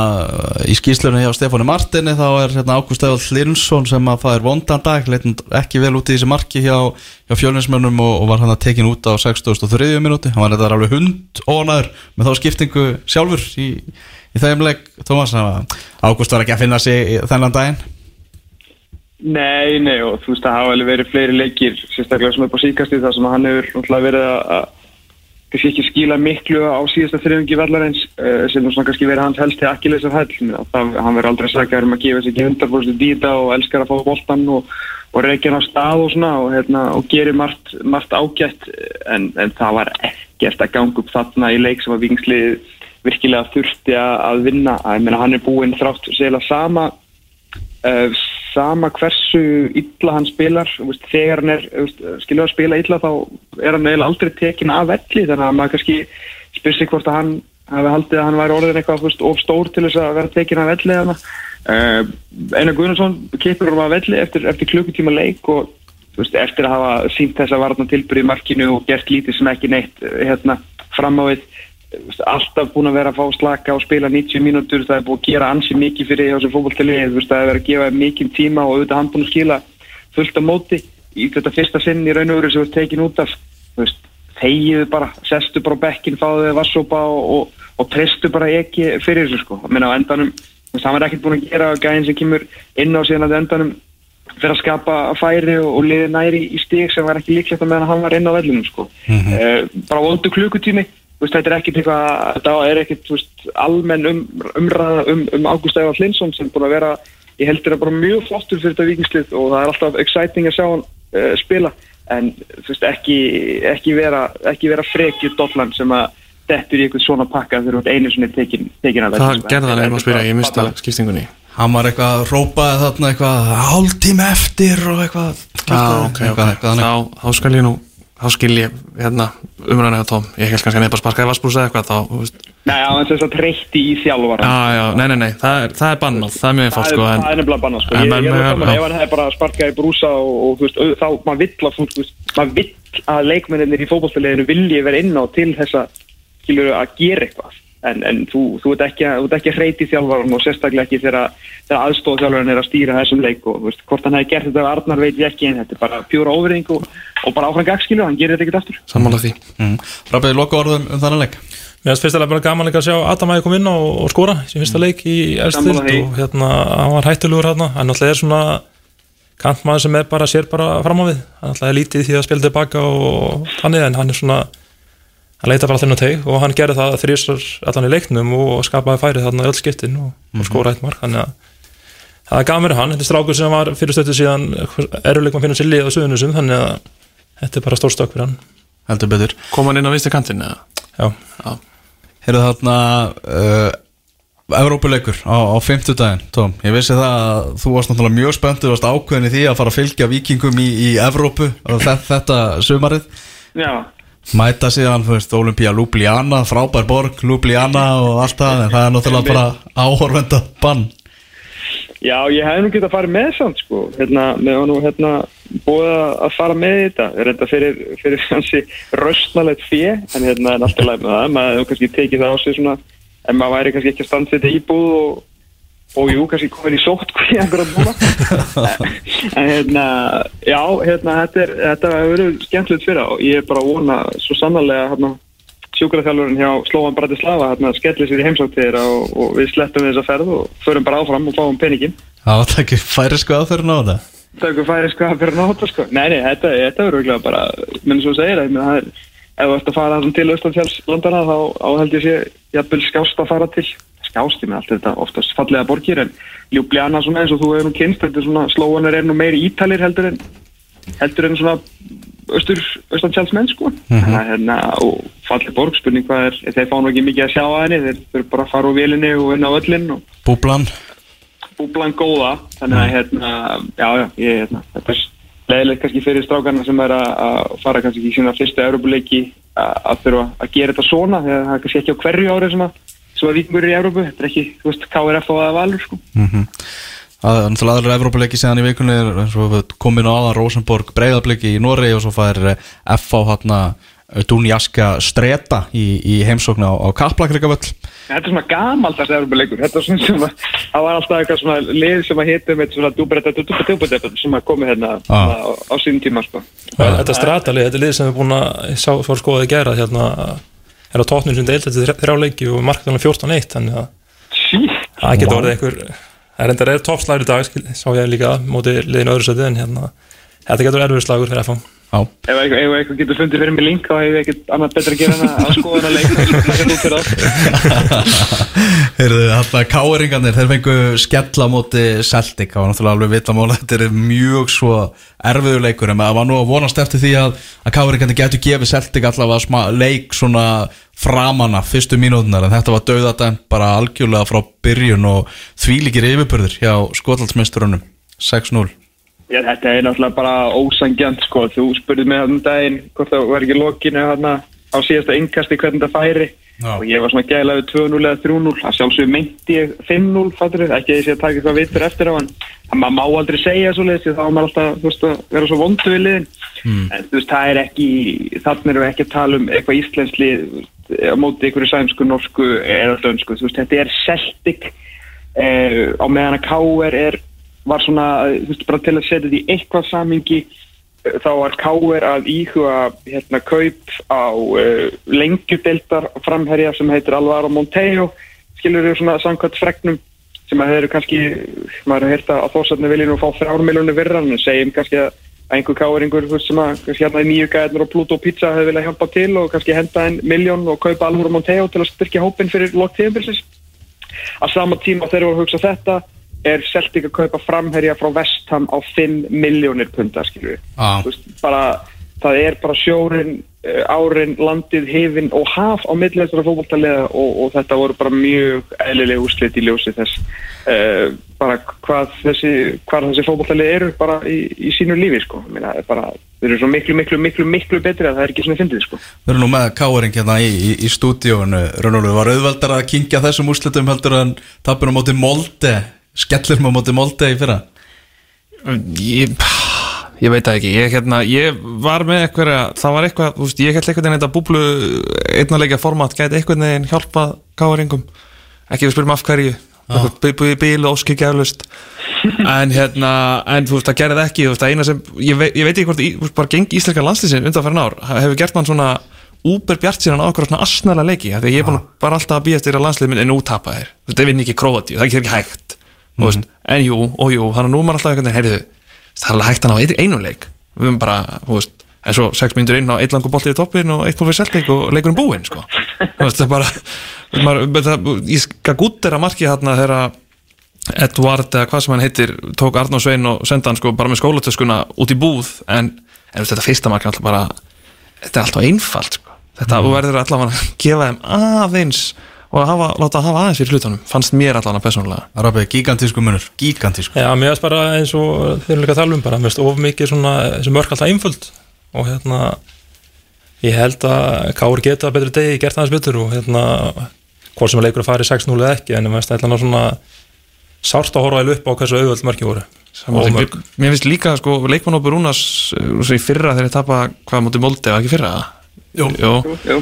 í skýslunni hjá Stefáni Martini þá er hérna, Ágúst Eðal Linsson sem að það er vondan dag leitin ekki vel út í þessi marki hjá, hjá fjölinsmönnum og, og var hann að tekin út á 63. minúti, hann var þetta alveg hund ónaður með þá skiptingu sjálfur í, í þeim leik Tómas, Ágúst var ekki að finna sig í þennan daginn Nei, nei og þú veist það hafa verið fleiri leikir sérstaklega sem er på síkasti þar sem hann hefur verið að að kannski ekki skila miklu á síðasta þriðungi vallarins uh, sem nú svona kannski verið hans helst til akkilins af hæll hann verður aldrei sagðar um að gefa sér ekki 100% dýta og elskar að fá boltan og, og reykja hann á stað og svona og, hérna, og gerir margt, margt ágætt en, en það var ekkert að ganga upp þarna í leik sem að vikingslið virkilega þurfti að, vinna. Að meina hann er búinn þrátt segla sama uh, sama hversu illa hann spilar veist, þegar hann er skilur að spila illa þá er hann eiginlega aldrei tekin af velli þannig að maður kannski spyr sig hvort að hann hafi haldið að hann væri orðin eitthvað veist, of stór til þess að vera tekin af velli. Uh, Einar Guðnarsson kipur hann af velli eftir, eftir klukkutíma leik og veist, eftir að hafa sínt þess að varna tilbyrði markinu og gert lítið sem ekki neitt uh, hérna, fram á veist, alltaf búin að vera að fá slaka og spila 90 mínútur, það er búin að gera ansi mikið fyrir þú veist, það er verið að gefa mikið tíma og auðvitað hann búin að skila fullt á móti í þetta fyrsta sinn í raun og veru sem þú ert tekin út af þegiðu bara, sestu bara bekkin, fáðu þið vassópa og, og, og trestu bara ekki fyrir þessu sko, meina á endanum hann var ekkert búin að gera gæðin sem kemur inn á síðan að endanum fyrir að skapa færi og, og liði næri í stík sem var ekki líklegt að meðan hann var inn á vellunum sko. mm bara voldu klukkutími. þú veist, þetta er ekkert eitthvað, þetta er ekkert þú veist, almenn um, umræða um, um Ágúst Ævar Flinsson sem búin að vera ég heldur að bara mjög flottur fyrir þetta vikingslið og það er alltaf exciting að sjá hann uh, spila, en þú veist, ekki, ekki vera, ekki vera frekið dollan sem að dettur í eitthvað svona pakka þegar einu svona tekin, tekin að Það gerði hann einhvern spyrja, ég mista skiptingunni Hann var eitthvað að rópaði þarna eitthvað hálftíma eftir og eitthvað Já, ok, ok, eitthvað, eitthvað, þá, þá skal ég nú þá skil ég hérna umræðinu á Tom, ég held kannski að nefna sparkaði vassbrúsa eða eitthvað þá, þú veist. Nei, já, en þess að treytti í þjálfvara Já, já, nei, nei, nei, það er, það er bannað, það er mjög einfalt sko það er nefnilega bannað sko. en ég, ég, ég, ég, hann hefði bara sparkað í brúsa og, og þú veist, þá maður vill að, þú veist, maður vill að leikmennir í fótballstæðleginu vilji vera inn á til þess að, skilur, að gera eitthvað en, en þú, þú ert ekki, að- ekki að hreyti þjálfaran og sérstaklega ekki þegar, þegar aðstóð þjálfaran er að stýra þessum leik og þú veist, hvort hann hefði gert þetta af Arnar veit ég ekki en þetta er bara pjúra óverðing og, og bara áfram gagskilu, hann gerir þetta ekkert aftur. Sammála því. Mm. Rabiði, loka orðum um þannig leik. Mér finnst fyrstilega bara gaman að sjá Adam Ægir kom inn og, og skora sem fyrsta leik í Elstild og hérna, hann var hættulegur hérna hann alltaf er svona kantmaður sem er bara, sér bara fram á við. Hann alltaf er lítið því að spila tilbaka og þannig en hann er svona hann leita bara þennan teg og hann gerði það þrjusar allan í leiknum og skapaði færið þarna í öll skiptin og, og skora eitt mark. Þannig að það gaman fyrir hann, þetta er strákur sem var fyrir stöttu síðan eruleik maður finna sér lið á suðunusum þannig að þetta er bara stór stökk fyrir hann. Heldur betur. Kom hann inn á vinstri kantinn eða? Já, Heyrðu þarna uh, Evrópuleikur á, á 50 daginn Tom, ég vissi það að þú varst náttúrulega mjög spenntur varst ákveðin í því að fara að fylgja vikingum í, í Evrópu og þetta, þetta sumarið. Já, mæta síðan, þú veist, Olympia Ljubljana frábær borg, Ljubljana og allt það en það er náttúrulega bara áhorfenda bann. Já, ég hef nú getað að fara með samt sko, hérna, með var nú hérna búið að fara með þetta, er þetta fyrir, fyrir hansi röstnalegt fjö, en hérna er alltaf læg með það, maður hefur kannski tekið það á sig svona, en maður væri kannski ekki að standa þetta íbúð og, og jú, kannski komin í sótt [LAUGHS] ég búna, [LAUGHS] en hérna, já, hérna, þetta er, þetta hefur verið skemmtilegt fyrir á, ég er bara að vona svo sannarlega, hérna, sjúkraþjálfurinn hjá Slóan Bratislava hérna skellir sér í heimsáttir og, og við slettum við þessa ferð og förum bara áfram og fáum peningin var það ekki færi sko aðferðin á þetta. Það eitthvað færi sko að fyrir náta sko. Nei, nei, þetta, þetta verður bara minn svo segir, ég meina, það er ef þú ert að fara til Östanfjallslandana þá á held ég sé, jafnvel skást að fara til ég með allt þetta oftast fallega borgir en Ljubljana svona eins og þú hefur nú kynst þetta er svona, slóanar er nú meiri ítalir heldur en heldur en svona austur, austanfjallsmenn sko. Þannig að hérna, og falleg borg spurning hvað er, þeir fá nú ekki mikið að sjá að henni þeir þurfa bara að fara úr vélinni og inn á öllin og Búblan? Búblan góða þannig að hérna, já, já, ég, hérna, þetta er leðilegt kannski fyrir strákarna sem er að fara kannski í sína fyrstu Európuleiki að þurfa að gera þetta svona þegar það kannski ekki á hverju ári sem að svo að vikingur er í Európu, þetta er ekki, þú veist, KRF og að valur sko. Það er náttúrulega aðra Evrópuleiki síðan í vikunni er eins og við komin á aðan Rosenborg breyðabliki í Noregi og svo fær eh, FH hérna Dunjaska Streta í, í heimsóknu á, á Kaplakrikavöll Þetta er svona gamaldast Európuleikur, þetta er svona sem að það var alltaf eitthvað svona lið sem að hitta með svona dúbretta, dúbretta, dúbretta sem að komi hérna Ah. á, á sínum tíma sko. Þetta stratalið, þetta er lið sem er búin að sá fór skoðið gera hérna er á tóknum sem deilt, þetta er þrjá leiki og markðanlega 14-1 þannig að það getur orðið einhver það er enda reyður toppslæri í dag, sá ég líka móti liðinu öðru sæti en hérna þetta getur erfið slagur fyrir FH Já, ef eitthvað, getur fundið fyrir mig link þá hef ég ekkert annað betra að gera en að skoða hana leik það er út fyrir það [LAUGHS] Heyrðu, hérna káeringarnir, þeir fengu skella móti Celtic, það var náttúrulega alveg vitamála þetta er mjög svo erfiður leikur en maður var nú að vonast eftir því að, að káeringarnir getur gefið Celtic allavega leik svona framanna fyrstu mínútunar en þetta var döðadæmt bara algjörlega frá byrjun og þvílíkir yfirbörður hjá skotlandsmeisturunum. 6-0 Já, þetta er náttúrulega bara ósangjant sko, þú spurði mig um daginn hvort það var ekki lokinu hérna á síðasta innkasti hvernig það færi. Já. og ég var svona gæðilega við 2-0 eða 3-0 að sjálfsög meinti ég 5-0 fattur ekki að ég sé að taka eitthvað vitur eftir á hann. En maður má aldrei segja svo leiðis þá er maður alltaf þú veist, að vera svo vondu við liðin. En þú veist það er ekki þannig erum við ekki að tala um eitthvað íslensk lið þú veist, á móti einhverju sænsku, norsku eða dönsku, þú veist þetta er Celtic eh, á meðan að KR er var svona, eh, þú veist, bara til að setja þetta í eitthvað samingi þá var Káir að íhuga hérna kaup á uh, lengjudeldar framherja sem heitir Alvaro Montejo skilur þau svona samkvæmt fregnum sem að þeir eru kannski, maður hefur heyrt að þósarni vilja nú fá þrjármiljónu virra en segjum kannski að einhver veist, sem að kannski hérna í nýju gæðnur og Pluto Pizza hefur viljað hjálpa til og kannski henda einn miljón og kaupa Alvaro Montejo til að styrkja hópin fyrir lók tíðanbilsins að sama tíma þegar voru að hugsa þetta er Celtic að kaupa framherja frá Vestham á 5 miljónir punta veist, bara, það er bara sjórin, uh, árin, landið, hefin og haf á millilegstra fótballtaliða og, og þetta voru bara mjög eðlileg úrslit í ljósi þess uh, bara hvað þessi, þessi fótballtalið eru bara í, í sínu lífi sko. Er bara, þeir eru svo miklu, miklu, miklu, miklu betri að það er ekki svona fyndið sko. Við erum nú með káering hérna í, í, í stúdíónu Rúnólu, var auðveldar að kingja þessum úrslitum heldur en tapur á móti Molde Skellir á móti Molde í fyrra? Ég, ég veit það ekki. Ég, hérna, ég var með eitthvað það var eitthvað, veist, ég held eitthvað en þetta búblu einnarleika format gæti eitthvað neginn hjálpa gáðaringum ekki við spyrjum af hverju. Búið bíl og óskir gæðlust en hérna, en þú veist, það gerði ekki. Þú veist, það eina sem, ég, veit, ég veit ekki hvort í- þú veist, bara gengi íslenska landslýsin undan fyrir ár hefur gert mann svona úber bjart síðan á okkur svona asnæla leiki því ég er bara alltaf að býja eftir að landslið minn er nú tapa þér, það vinn ekki króati það er ekki hægt, þú veist, en jú og jú, þannig að nú er maður alltaf einhvern veginn, heyrðu það er alveg hægt að ná ein- einum leik við erum bara, þú veist, en svo sex mínútur inn á eitt langur boltið í toppin og eitt búið selteik og leikurinn búinn, sko það er bara maður, það, ég skal gútt er að marki þarna þegar Edvard eða hvað sem hann heitir tók Arnó Svein og senda hann sko bara með skólatöskuna út í búð en, en þetta fyrsta mark er alltaf bara þetta er alltaf einfalt sko. þetta mm. verður allavega að gefa þeim aðeins og að hafa, láta að hafa aðeins fyrir hlutunum fannst mér allavega persónulega. Arabi, gigantísku munur, gigantísku Já, mér finnst bara eins og þeir eru líka að tala um bara, mér finnst of mikið svona, þessi mörk alltaf einföld. Og hérna ég held að Káur geta betri degi gert aðeins betur og hérna hvort sem að leikur að fara í 6-0 eða ekki en mér finnst ætla svona sárt að horfa eða upp á hversu auðvöld mörki voru. Og mér, finnst líka sko leikmannópur Rúnas uh, svo í fyrra þegar ég tapa hvað Jú. Jú. Jú.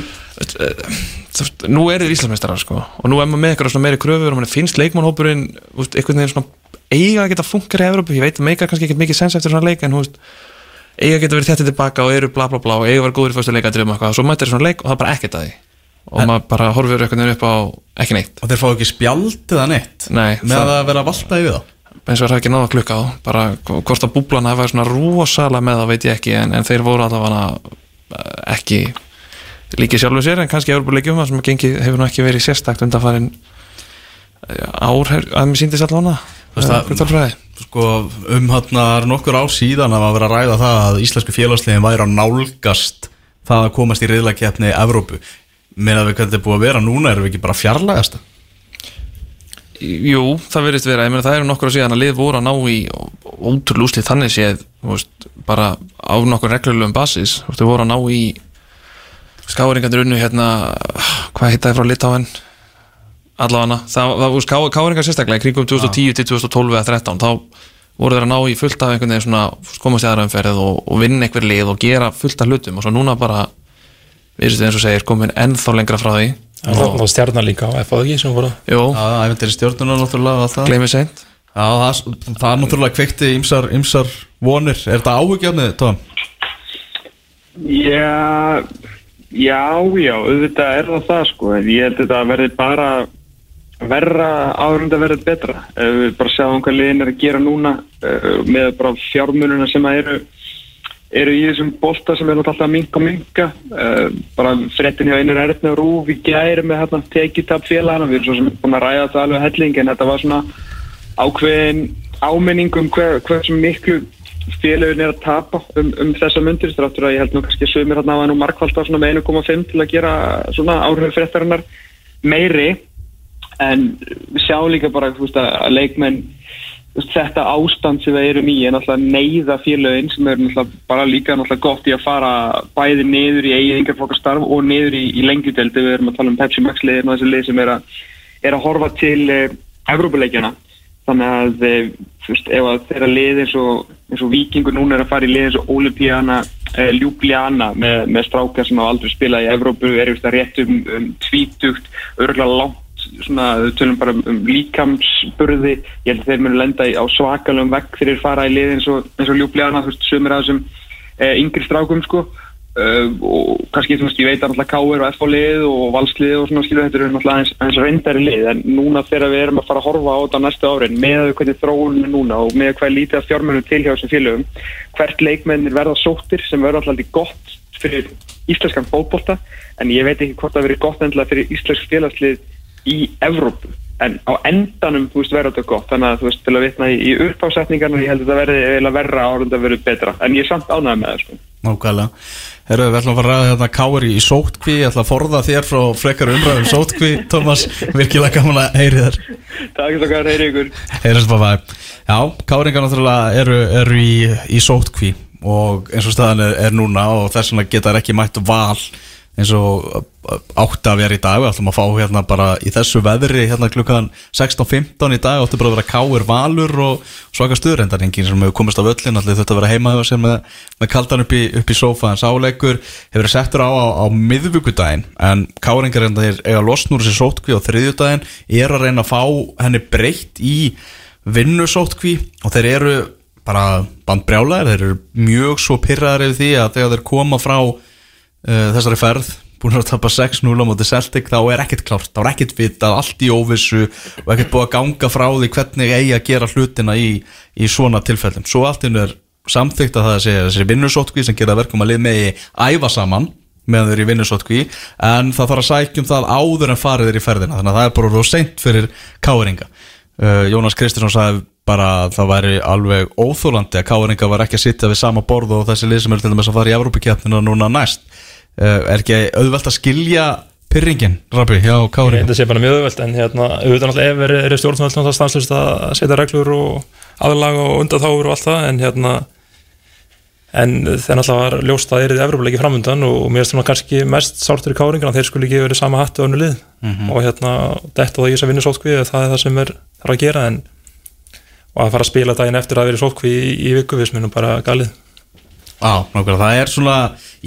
Nú eru þið Íslandsmeistarar sko. Og nú er maður með eitthvað svona meiri kröfur og mann finnst leikmannhópurinn einhvern veginn svona eiga að geta funkar í Evrópu, ég veit að meika kannski ekki mikið sens eftir svona leik en veist eiga að geta verið þetta tilbaka og eru bla bla bla og eiga að vera góður í fyrstu leika og eitthvað, svo mættir svona leik og það er bara ekkert að því. Og maður bara horfir einhvern veginn upp á ekki neitt. Og þeir fá ekki spjald eða neitt? Nei, Með það- að vera að valta yfir þá? Eins og það er ekki náða klukka á bara hvort að búblan hafa svona rosalega með það veit ég ekki en, en þeir voru allavega ekki líki sjálfur sér en kannski Európa-leikjum það sem gengi hefur nú ekki verið sérstakt undanfarin ár her- að mér síndist allavega það- það Sko um það er nokkur ár síðan að vera að ræða það að íslensku félagsliðin væri að nálgast það að komast í reyðlakeppni Evrópu. Með að við hvernig þetta er búið að vera núna erum við ekki bara fjarlægast Jú, það verðist vera, ég meina það eru nokkur á síðan að lið voru að ná í ótrúlega úslið þannig séð, veist, bara á nokkur reglulegum basis, þú voru að ná í skáringarnir unnu hérna, hvað heitaði frá Litáen allavega, það var ská, skáringar sérstaklega, í kringum 2010 til 2012 eða 13, þá voru þeir að ná í fullt af einhvern veginn svona komast í aðra umferð og, og vinna einhver lið og gera fullt af hlutum. Og svo núna bara við eins og segir, komin ennþá lengra frá því Það var stjarnar líka á FAG sem voru Jú, Já, ævendir í stjórnuna náttúrulega það. Gleymið seint. Já, það, það er náttúrulega kveikti ymsar, ymsar vonir. Er þetta áhugjafnið, Tom? Já, já, já, auðvitað er það það sko, en ég held að þetta verði bara verra áður en það verði betra. Ef við bara sjáum hvað liðin er að gera núna uh, með bara fjármununa sem að eru, eru í þessum bolta sem er alltaf að minka og minka. Uh, bara frettin hjá einur erfni og rúf í gæri með hérna tekitap félagana, við erum svo sem búin að ræða þetta alveg helling en þetta var svona ákveðin áminning um hver, hversu miklu félagin er að tapa um, um þessa myndir þráttur að ég held nú kannski sömur hérna að nú markvalda svona með 1,5 til að gera svona áhrif fréttarinnar meiri en sjáum líka bara veist, að leikmenn þetta ástand sem við erum í er náttúrulega neyða félögin sem er náttúrulega bara líka náttúrulega gott í að fara bæði niður í eigið yngarflokkastarf og niður í, í lengjudeldi við erum að tala um Pepsi Max liðin og þessi lið sem er að, er að horfa til eh, Evrópuleikjana þannig að eh, þú veist, ef að þeirra lið eins og, og Víkingur núna er að fara í lið eins og Olympiana eh, Ljúbliana með, með strákar sem hafa aldrei spilað í Evrópu er að rétt um, um tvítugt örgulega langt svona, við tölum bara um líkamsburði ég held að þeir munu lenda á svakalum vekk þeir fara í lið eins og, og Ljúbliana þú veist, sömur að þessum eh, yngri strákum sko Uh, og kannski þú veist ég veit að náttúrulega K.R. og F.O. lið og valslið og svona skilur þetta eru náttúrulega eins, eins reyndari lið en núna þegar við erum að fara að horfa á þetta næstu árin með hvernig þróunum er núna og með hvað lítið af fjármennum til hjá þessum félögum hvert leikmennir verða sóttir sem verða alltaf gott fyrir íslenskan fótbolta en ég veit ekki hvort það verið gott endilega fyrir íslensk félagslið í Evrópu en á endanum þú veist verða þetta gott þannig að þú veist til að vitna í, í uppásetningarna ég held að þetta verði eiginlega verra árund að verði betra en ég er samt ánægð með það sko. Nákvæmlega. Herru, við ætlum að fara að hérna káir í sótkví, ég ætla að forða þér frá frekar umræðum sótkví, Tómas, virkilega gaman að heyri þér. Takk svo hvað heyri ykkur Heyrðast bara það. Já, káringar náttúrulega eru, eru í, í sótkví og eins og staðan er, er núna og þess eins og átti að vera í dag. Við ætlum að fá hérna bara í þessu veðri hérna klukkan 16.15 í dag. Átti bara að vera káir valur og svaka stuðrendarengin sem hefur komist á völlin allir þetta að vera heima hjá sér með, með kaldan upp í, upp í sófa en sáleikur hefur verið settur á á, á miðvíkudaginn en káringar hérna þeir eiga losnúr sér sótkví á þriðjudaginn. Er að reyna að fá henni breytt í vinnusótkví og þeir eru bara bandbrjálæðir, þeir eru mjög svo pyrraðar yfir því að þegar þeir koma frá uh, þessari ferð búin að tapa 6-0 á móti Celtic þá er ekkert klárt, þá er ekkert vitað allt í óvissu og ekkert búið að ganga frá því hvernig eigi að gera hlutina í, í svona tilfellum, svo allt inn er samþygt að það sé þessi vinnusótkví sem gera verkum að lið með í æfa saman meðan þeir eru í vinnusótkví en það þarf að sækjum það áður en farið þeir í ferðina þannig að það er bara róð seint fyrir káringa. Uh, Jónas Kristinsson sagði bara að það væri alveg óþólandi að káringa var ekki að sitja við sama borð og þessi lið sem eru til dæmis að fara í Evrópikjarnina núna næst er ekki auðvelt að skilja pyrringin, Rabbi, hjá Ég held að sé bara mjög auðvelt en hérna, auðvitað náttúrulega ef er, er stjórnvöld náttúrulega stanslust að setja reglur og aðlag og undanþáur og allt það en hérna en þeir náttúrulega var ljóst að það er í Evrópuleiki framundan og mér finnst það kannski mest sártur í káringan að þeir skulle ekki verið sama hattu önnu lið. Og hérna detta það í þess að vinna sótkví það er það sem er þarf að gera en og að fara að spila daginn eftir að vera sótkví í, í viku við smínum bara galið Já, nákvæmlega, það er svona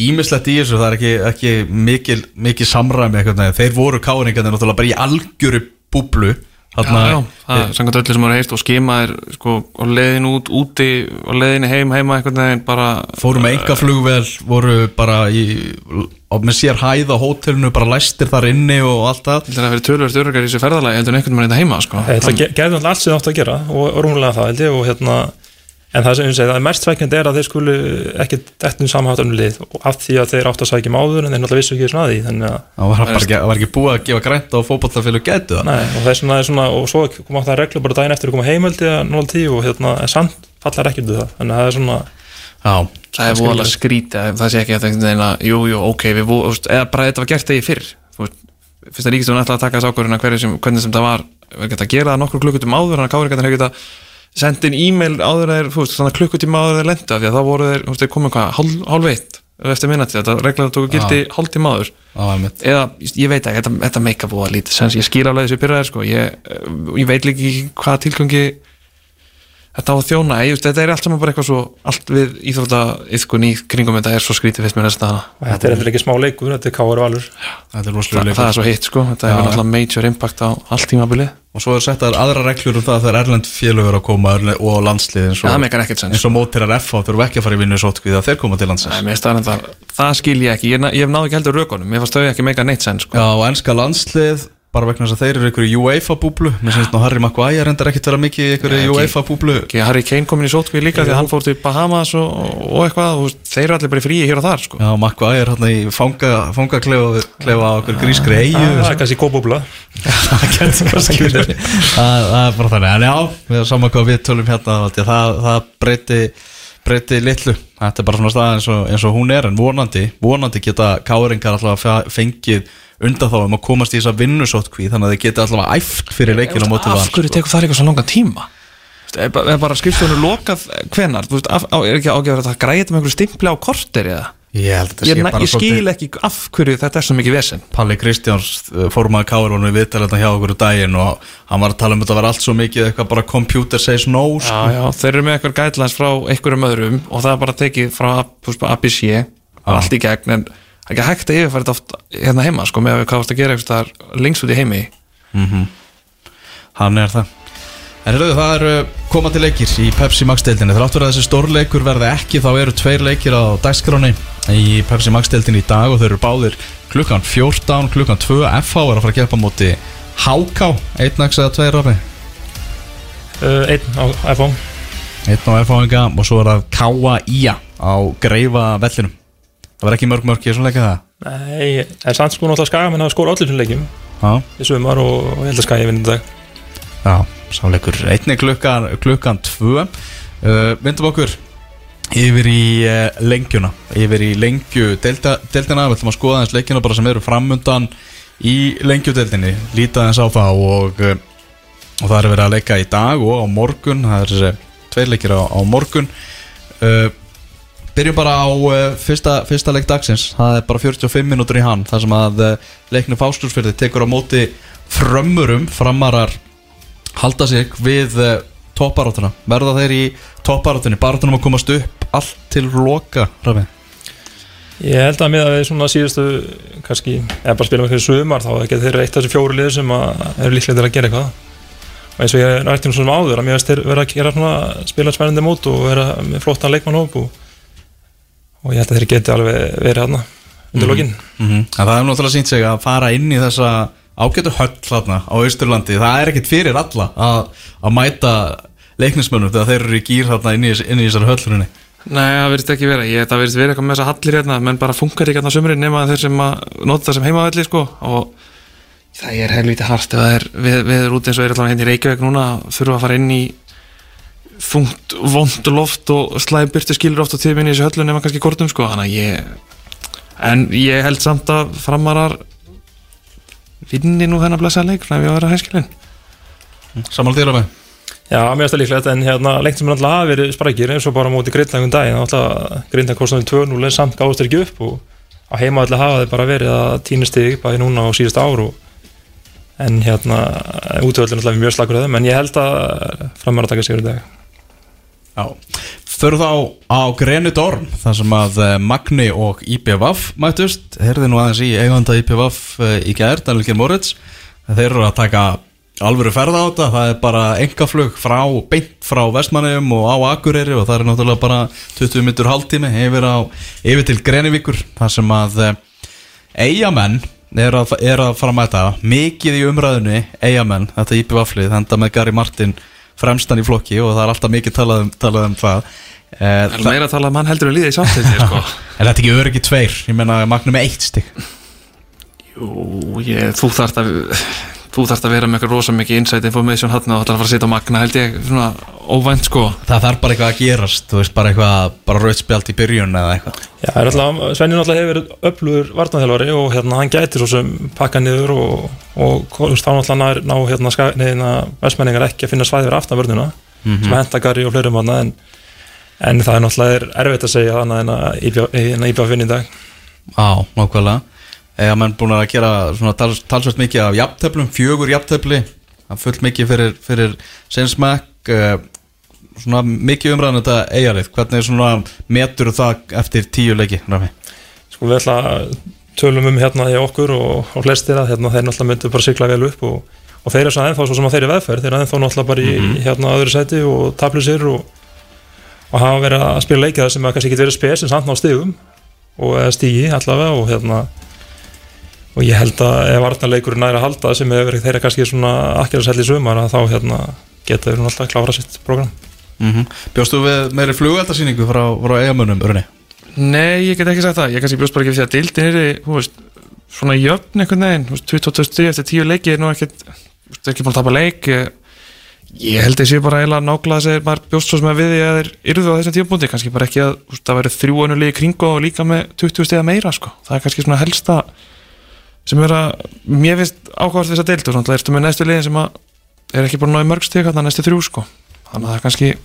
ímislegt í þessu, það er ekki, ekki mikil, mikil samræmi eitthvað, nei, þeir voru káringarnir náttúrulega bara í algjöru búblu þarna, Já, já, það er samkvæmt öllu sem maður heist og skema er sko á leiðin út, úti á leiðin heim, heima einhvern veginn bara fóru með enga flugvel, voru bara í, á, með sér hæð á hótelinu, bara læstir þar inni og allt það. Það er að vera tölvöld örgar í þessu ferðalagi heldur en einhvern veginn heima sko. Það ætla að ge- gerðu náttúrulega allt sem það átt að gera og, og rúmlega það held ég og hérna en það sem ég segi, það er mest sveikjandi er að þeir skulu ekki dettum samháttunum lið og af því að þeir átt að sækja máður en þeir náttúrulega vissu ekki svona að því þannig að það var, ekki- var ekki búið að gefa grænt á fótballtafélag getu það. Nei, og það er svona, svona og svo kom átt það reglu bara daginn eftir að koma heimöldi að 0-10 og hérna, en samt fallar ekki út það. Þannig að það er svona Já, Það er voðalega skrítið, það sé ekki að það er að, jú, jú, ok, við, eða bara þetta var gert þegar fyrr, fyrst að ríkistofun ætlaði að taka þessu ákvörðuna hvernig sem það var, við geta að gera það nokkur klukkutum áður, þannig að káringarnir hefur geta sendið inn e-mail áður þeir, þú veist, að klukkutíma áður þeir lenda, því að þá voru þeir, þú veist, þeir komið hvað, hálf, hálf eitt, eftir minnati, þetta reglaði tóku gildi hálftíma áður, það var mitt eða, ég veit ekki, þetta, þetta meika búa lítið, sens, ég skil alveg þessu byrjaðir, sko, ég, eh, ég veit líka ekki hvað tilgangi þetta á að þjóna, ég, þetta er allt saman bara eitthvað svo allt við íþrótta yfkun í kringum þetta er svo skrítið fyrst mér þetta er endur ekki smá leikur, þetta er káar valur. Þetta er það, rosalega það er svo hitt sko, þetta hefur náttúrulega major impact á allt tímabilið, Og svo er settar aðra reglur um það að það er erlend félögur að koma og landslið eins það og, og mótirar FH þurfum ekki að fara í vinnu sótkvíð að þeir koma til landsins. Það, það skil ég ekki, ég, ég hef náðu ekki heldur rökunum. Mér fannst þau ekki meika neitt sens sko. Já, og ennska landslið bara vegna þess að þeir eru ykkur í UEFA búblu. Mér finnst nú Harry Maguire reyndar ekkert vera mikið í ykkur í Nei, ekki. UEFA búblu. ekki Harry Kane komin í sótkvíð líka því að hann fór til Bahamas og, og eitthvað, þú veist, þeir eru allir bara í fríi hér og þar sko. Já, Maguire hérna í fanga, fangaklefa klefa á okkur grískri eigu það er kannski kóbúbla [LAUGHS] það er bara þannig, en já, við erum saman hvað við tölum hérna, það, það, það breyti breyti litlu, þetta er bara svona stað eins og, eins og hún er, en vonandi vonandi geta káringar alltaf fengið undan þá um að komast í þess að vinnusótkví þannig að þeir geta alltaf æft fyrir leikinu á móti af val. hverju tekur það eitthvað svo langan tíma? Er, ba- er bara skrifstofunum lokað hvenar, þú veist, af, er ekki ágæður að það græði með einhverju stimpli á korter eða? Ég held að þetta ég, sé bara ég skil ekki af hverju þetta er svo mikið vesen. Palli Kristjáns uh, fórmaður Káur var nú í viðtalið hjá okkur úr daginn og hann var að tala um að þetta var allt svo mikið eitthvað bara computer says no sko. já, já, þeir eru með eitthvað guidelines frá einhverjum öðrum og það er bara tekið frá ABC, allt í gegn en það er ekki hægt að yfirfæra þetta oft hérna heima sko, með að við hvað varst að gera eitthvað lengst út í heimi. Hann er það. En hérðu, það eru komandi leikir í Pepsi Max-deildinni Þráttur að þessi stórleikur verði ekki þá eru tveir leikir á dagskráni í Pepsi Max-deildinni í dag og þau eru báðir klukkan 14, klukkan 2 FH er að fara að keppa móti HK Einnaks eða tveir rafi uh, Einn á iPhone Einn á FH-inga og svo er það K.A.I.A. á Greifa vellinum Það var ekki mörg mörg í svona leikið það Nei, en samt sko náttúrulega skagamenn að skora allir sem leikjum. Í sumar og, og ég held að skagi vinna í dag. Já sáleikur einni klukkan, klukkan 2 uh, Vindum okkur yfir í uh, lengjuna. Yfir í lengju deltina við ætlum að skoða aðeins leikina bara sem eru framundan í lengjudeldinni líta aðeins á það og, uh, og það er verið að leika í dag og á morgun. Það er uh, tveir leikir á, á morgun. Uh, byrjum bara á uh, fyrsta, fyrsta leik dagsins. Það er bara 45 minútur í hann þar sem að uh, leiknu fáskjúsfyrði tekur á móti frömmurum framarar halda sig við uh, topparátuna verða þeir í topparátunni barátunum að komast upp allt til loka Rafi Ég held að miða við svona síðustu kannski, eða bara spilum eitthvað sumar þá ekki þeir eitt af þessi fjóru liður sem að eru líklega til að gera eitthvað. Og eins og ég rætti um svona áður að mér veist þeir vera að gera svona spila spennandi mót og vera með flottan leikmannhóp og, og ég held að þeir geti alveg verið hann undir lokin. Mm Það er náttúrulega sínt sig að fara inn í þessa ágætu höll þarna á Austurlandi. Það er ekkert fyrir alla að, að mæta leiknismönnum þegar þeir eru í gýr þarna inn í, inn í þessari höllunni Nei, það verðist ekki vera, ég, það verðist vera eitthvað með þessa hallir hérna, menn bara funkar ekki hérna á sömurinn nema þeir sem að nota það sem heimavelli sko. Og það er helviti hart ef það er við, við erum út eins og er allavega hérna í Reykjavík núna þurfa að fara inn í þungt, vond loft og slæði byrtu skilur oft á tíðminni í þessu höllu nema kannski kortum sko, þannig að ég en ég held samt að framarar vinni nú þennan blessa leik, ef ég var að hæskilin Samanlega þér Rafi Já, mér finnst það líklegt en hérna lengt sem er alltaf hafi verið sprækir eins og bara móti grindnægum daginn alltaf grindnæg kostnaði 2-0 en samt gáðast ekki upp og á heima alltaf hafa þeir bara verið að týna stig bæði núna á síðust ár og en hérna útvöldin alltaf er mjög slagur að þeim en ég held að framar að taka sigur í dag. Já Föru þá á Greni Dorm þar sem að eh, Magni og IPVaf mættust, heyrði nú aðeins í eiganda IPVaf eh, í gær, Daniel G. Moritz. Þeir eru að taka alvöru ferða á þetta, það er bara engaflug frá, beint frá Vestmanneum og á Akureyri og það er náttúrulega bara 20 minnur hálftími yfir, yfir til Grenivíkur þar sem að eh, eigamenn er að, er að fara að mæta. Mikið í umræðinu eigamenn, þetta IPVaf-lið, þetta með Gary Martin fremstan í flokki og það er alltaf mikið talað um, talað um það Eh, Það er meira að tala um hann heldur að líða í samtætti sko. [LAUGHS] Er þetta ekki öryggi tveir? Ég meina magnum eitt stygg Jú, ég, þú þarft að þú þarft að vera með eitthvað rosa mikið insight information hann og það er að fara að setja á magna held ég svona óvænt sko. Það þarf bara eitthvað að gerast, þú veist, bara eitthvað bara rauðt spjald í byrjun eða eitthvað. Já, það er alltaf, Svenni náttúrulega hefur verið öflugur vartanþjálfari og hérna hann gæti svo sem pakka niður og, og þá náttúrulega ná, ná hérna, ska- nei, hérna vestmenningar ekki að finna svæði fyrir aftan vörnuna sem henta Gary og fleirum hann en, en það er er erfitt að segja en að íbjá, en að íbjá finn í dag. Á, nákvæmlega Eða menn búin að gera svona tals, talsvægt mikið af jafntöflum, fjögur jafntöfli er fullt mikið fyrir, fyrir sinnsmæk uh, svona mikið umræðan þetta eigarið hvernig svona metur það eftir tíu leiki, Rafi? sko við ætla að tölum um hérna í okkur og, og flestir að hérna, þeir náttúrulega myndu bara sigla vel upp og, og þeir eru svo ennþá svo sem að þeir eru veðferð þeir eru ennþá náttúrulega bara í hérna öðru sæti og taplu sér og, og hafa verið að spila leikið sem að kannski getur verið spes en samt ná stigum og stígi allavega og hérna og ég held að ef varnarleikurinn næri að halda sem hefur verið þeirra kannski svona akkjæðarsæll í sumar að þá hérna geta þeir nú alltaf að klára sitt program. Mm Bjóstu við meiri flugveldarsýningu frá, frá eigamönnum, Örni? Nei, ég get ekki sagt það, ég kannski bjóst bara ekki fyrir að dildin er þú veist, svona jöfn einhvern veginn, þú veist, 22 eftir 10 leiki er nú ekkert, þú veist, ekki búin að tapa leik. Ég, held að ég sé bara eiginlega nákvæmlega að segja, maður bjóst svo sem að við því að þeir yrðu á þessum tíupunkti, kannski bara ekki að þú veist, það væri þrjú önulegi kringu og líka með 20 stiga meira, sko, það er kannski svona helsta sem er að mér finnst ákvæmast þess að deildu, svona, það ertu með næstu liðin sem að er ekki bara náði mörg stig þarna næstu þrjú, sko? Þannig að það er kannski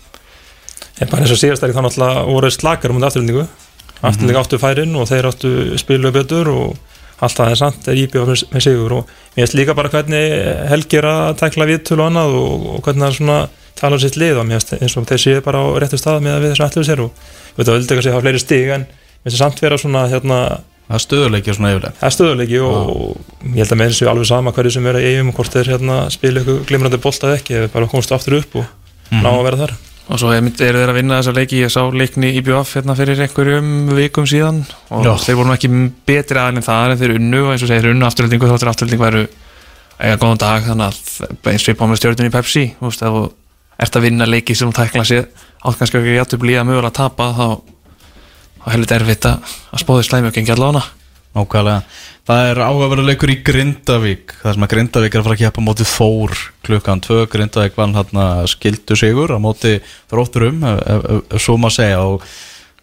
En bara eins og síðastæri þá náttúrulega voru slakar um þetta afturlendingu Afturlendingu áttu færin og þeir áttu spilu betur og allt það er sant er íbjöð með, sigur. Og mér finnst líka bara hvernig Helgi er að tækla viðtölu og annað og, og hvernig hann svona tala um sitt lið og mér finnst eins og þeir séu bara á réttu stað með að við þessu ætlu sér og við veitum að vildi ekki að segja hafa fleiri stig en mér finnst samt vera svona hérna Það er stöðuleikja svona yfirlega það er stöðuleiki og ég held að með þessu alveg sama hverju sem er að eigum hvort þeir hérna spila ykkur glimrandi bolta eða ekki við bara komst aftur upp og ná að vera þar. Og svo eru þeir að vinna þessa leiki. Ég sá leikni í BF hérna fyrir einhverjum vikum síðan og Já. þeir voru ekki betri aðeins en það en þeir unnu og eins og segir unnu afturhaldingu þáttur afturhaldingu væru eiga góðan dag. Þannig að eins og ég bá með stjórnum í Pepsi þú veist, ef þú ert að vinna leiki sem þú tækla sér átt kannski ekki þá heldur erfitt að, spóði slæmi og gengi allavega Nákvæmlega. Það er áhugaverður leikur í Grindavík. Það sem að Grindavík er að fara að keppa á móti Þór klukkan 2 Grindavík vann hérna skildu sigur á móti Þrótturum svo maður segja. Og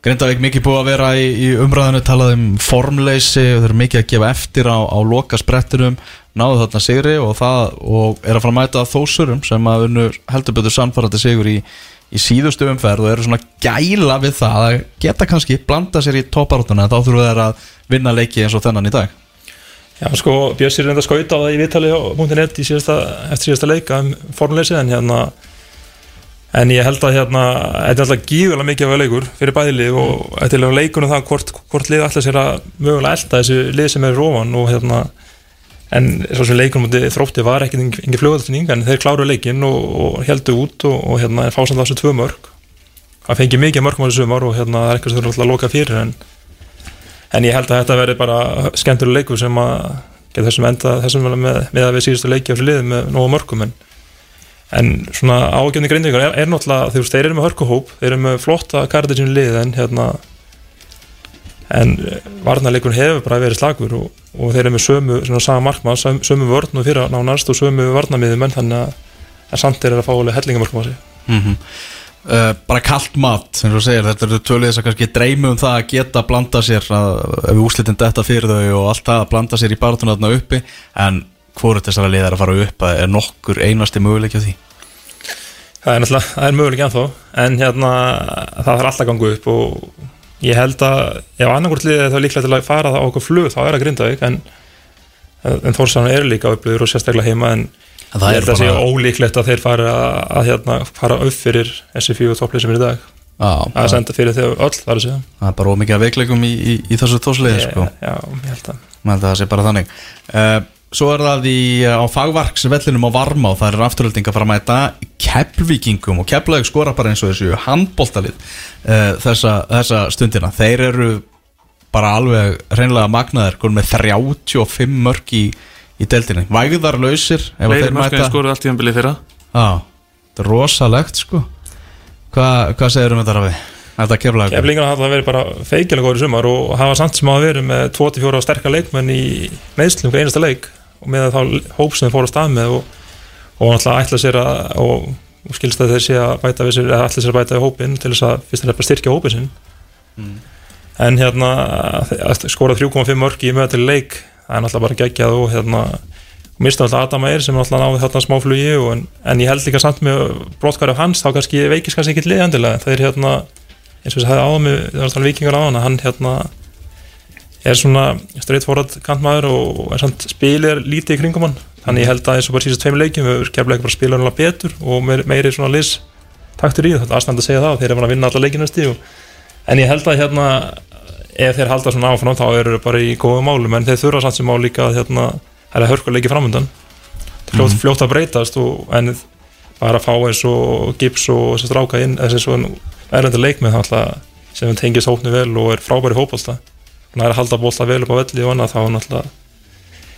Grindavík mikið búið að vera í, í umræðinu talað um formleysi. Og þeir eru mikið að gefa eftir á, á loka sprettinum náðu þarna sigri og það og er að fara að mæta þósurum sem að heldur betur sannfærandi sigur í, í síðustu umferð og eru svona gæla við það að geta kannski blanda sér í topparóttuna en þá þurfum þeir að vinna leiki eins og þennan í dag. Já, sko, Bjössi er reynda skauta á það í viðtali á í síðasta, eftir síðasta leika um formleysi en hérna en ég held að hérna þetta er alltaf gífulega mikið af leikur fyrir bæðilið og þetta er leikunum það hvort, hvort lið ætla sér að mögulega elda þessi lið sem er rófan og hérna en svo sem leikunum þrótti var ekki engin fljóðaltning en þeir kláru leikin og, og heldu út og, og hérna fá samt þessu tvö mörg það fengi mikið mörgum á þessu sumar og hérna það er eitthvað sem þurfa alltaf að loka fyrir en en ég held að þetta verði bara skemmtilega leikur sem að geta þessum enda þessum með, með að við síðustu leiki á þessu liði með nógu mörgum en, en svona ágjöfni grindvíkar er, er náttúrulega þeir eru með hörkuhóp, þeir eru með flotta kardir sín lið en hérna en varnarleikurinn hefur bara verið slagur og, og þeir eru með sömu, svona sama markmann sömu, sömu vörn og fyrir nánast og sömu varnarmiðum en þannig að, samt er að fá hellingamörkum á sig mm -hmm. uh, Bara kalt mat sem þú segir, þetta eru tölvið þess að kannski dreymi um það að geta blanda sér að, ef úslitin detta fyrir þau og allt það að blanda sér í baratunarna uppi en hvort þessara lið er að fara upp að er nokkur einasti möguleik á því Það er náttúrulega, það er möguleik ennþá en hérna, það þarf alltaf að ganga upp og ég held að ef annarkvort liðið er þá líklega til að fara það á okkur flug þá er það Grindavík en, en Þórsann eru líka upplöður og sérstaklega heima en það ég er held að bara- sé ólíklegt að þeir fara að, að hérna, fara upp fyrir þessi fjögur topplið sem er í dag. Já, að það, senda fyrir þau öll þar að segja. það er bara ómikið að veikleikum í, í, í þessu tósliði sko. Já, ég held að Ég held að það sé bara þannig. Uh, Svo er það í, á fagvarksvellinum á Varmá Það er afturölding að fara að mæta Keflvíkingum og Keflavík skora bara eins og þessu handbóltalið uh, þessa, þessa stundina. Þeir eru bara alveg reynilega magnaðir konum með 35 mörg í, í deildinni. Vægðarlausir ef að Leiri mæta. skoruð allt í umbilið fyrra. Já, þetta er rosalegt sko. Hva, Hvað segir um þetta rafi? Þetta Keflavík? Keflingarna hafa verið bara feikilega góður í sumar og hafa samt sem hafa verið með 24 sterkar leikmenn í meðslum hver einasta leik. og með þá hóp sem þeir fóru að stað með og, og náttúrulega ætla sér að og, og skilst að þeir sé að bæta við sér eða ætla sér að bæta við hópin til þess að fyrst þeir bara styrkja hópin sinn. En hérna skora 3,5 mörg í möða til leik það er náttúrulega bara geggjað og hérna og mista alltaf Adam Eir sem náttúrulega náði þarna smáflugi og, en, en ég held líka samt með brottkværi af hans þá kannski veikist kannski ekki liðandilega það er hérna eins og þess að það áður með vikingar á hann hann hérna er svona straight kantmaður og er samt spilir lítið í kringum hann. Þannig ég held að eins og bara síðast tveim leikjum við kemla ekki bara spila hann betur og meiri, meiri svona lis taktur í það, þetta er aðstænd að segja það þeir eru að vinna alla leikinasti og, en ég held að hérna ef þeir halda svona áfram þá eru þeir bara í góðu málum en þeir þurfa samt sem á líka að hérna, það er að hörkuleiki framöndan fljótt, Mhm. fljótt að breytast og, en bara að fá eins og gips og þess að stráka inn þessi svona erlendur leikmið sem tengist hópnu vel og er frábæri hópólta þannig að er að halda bólta vel upp á velli og annað þá náttúrulega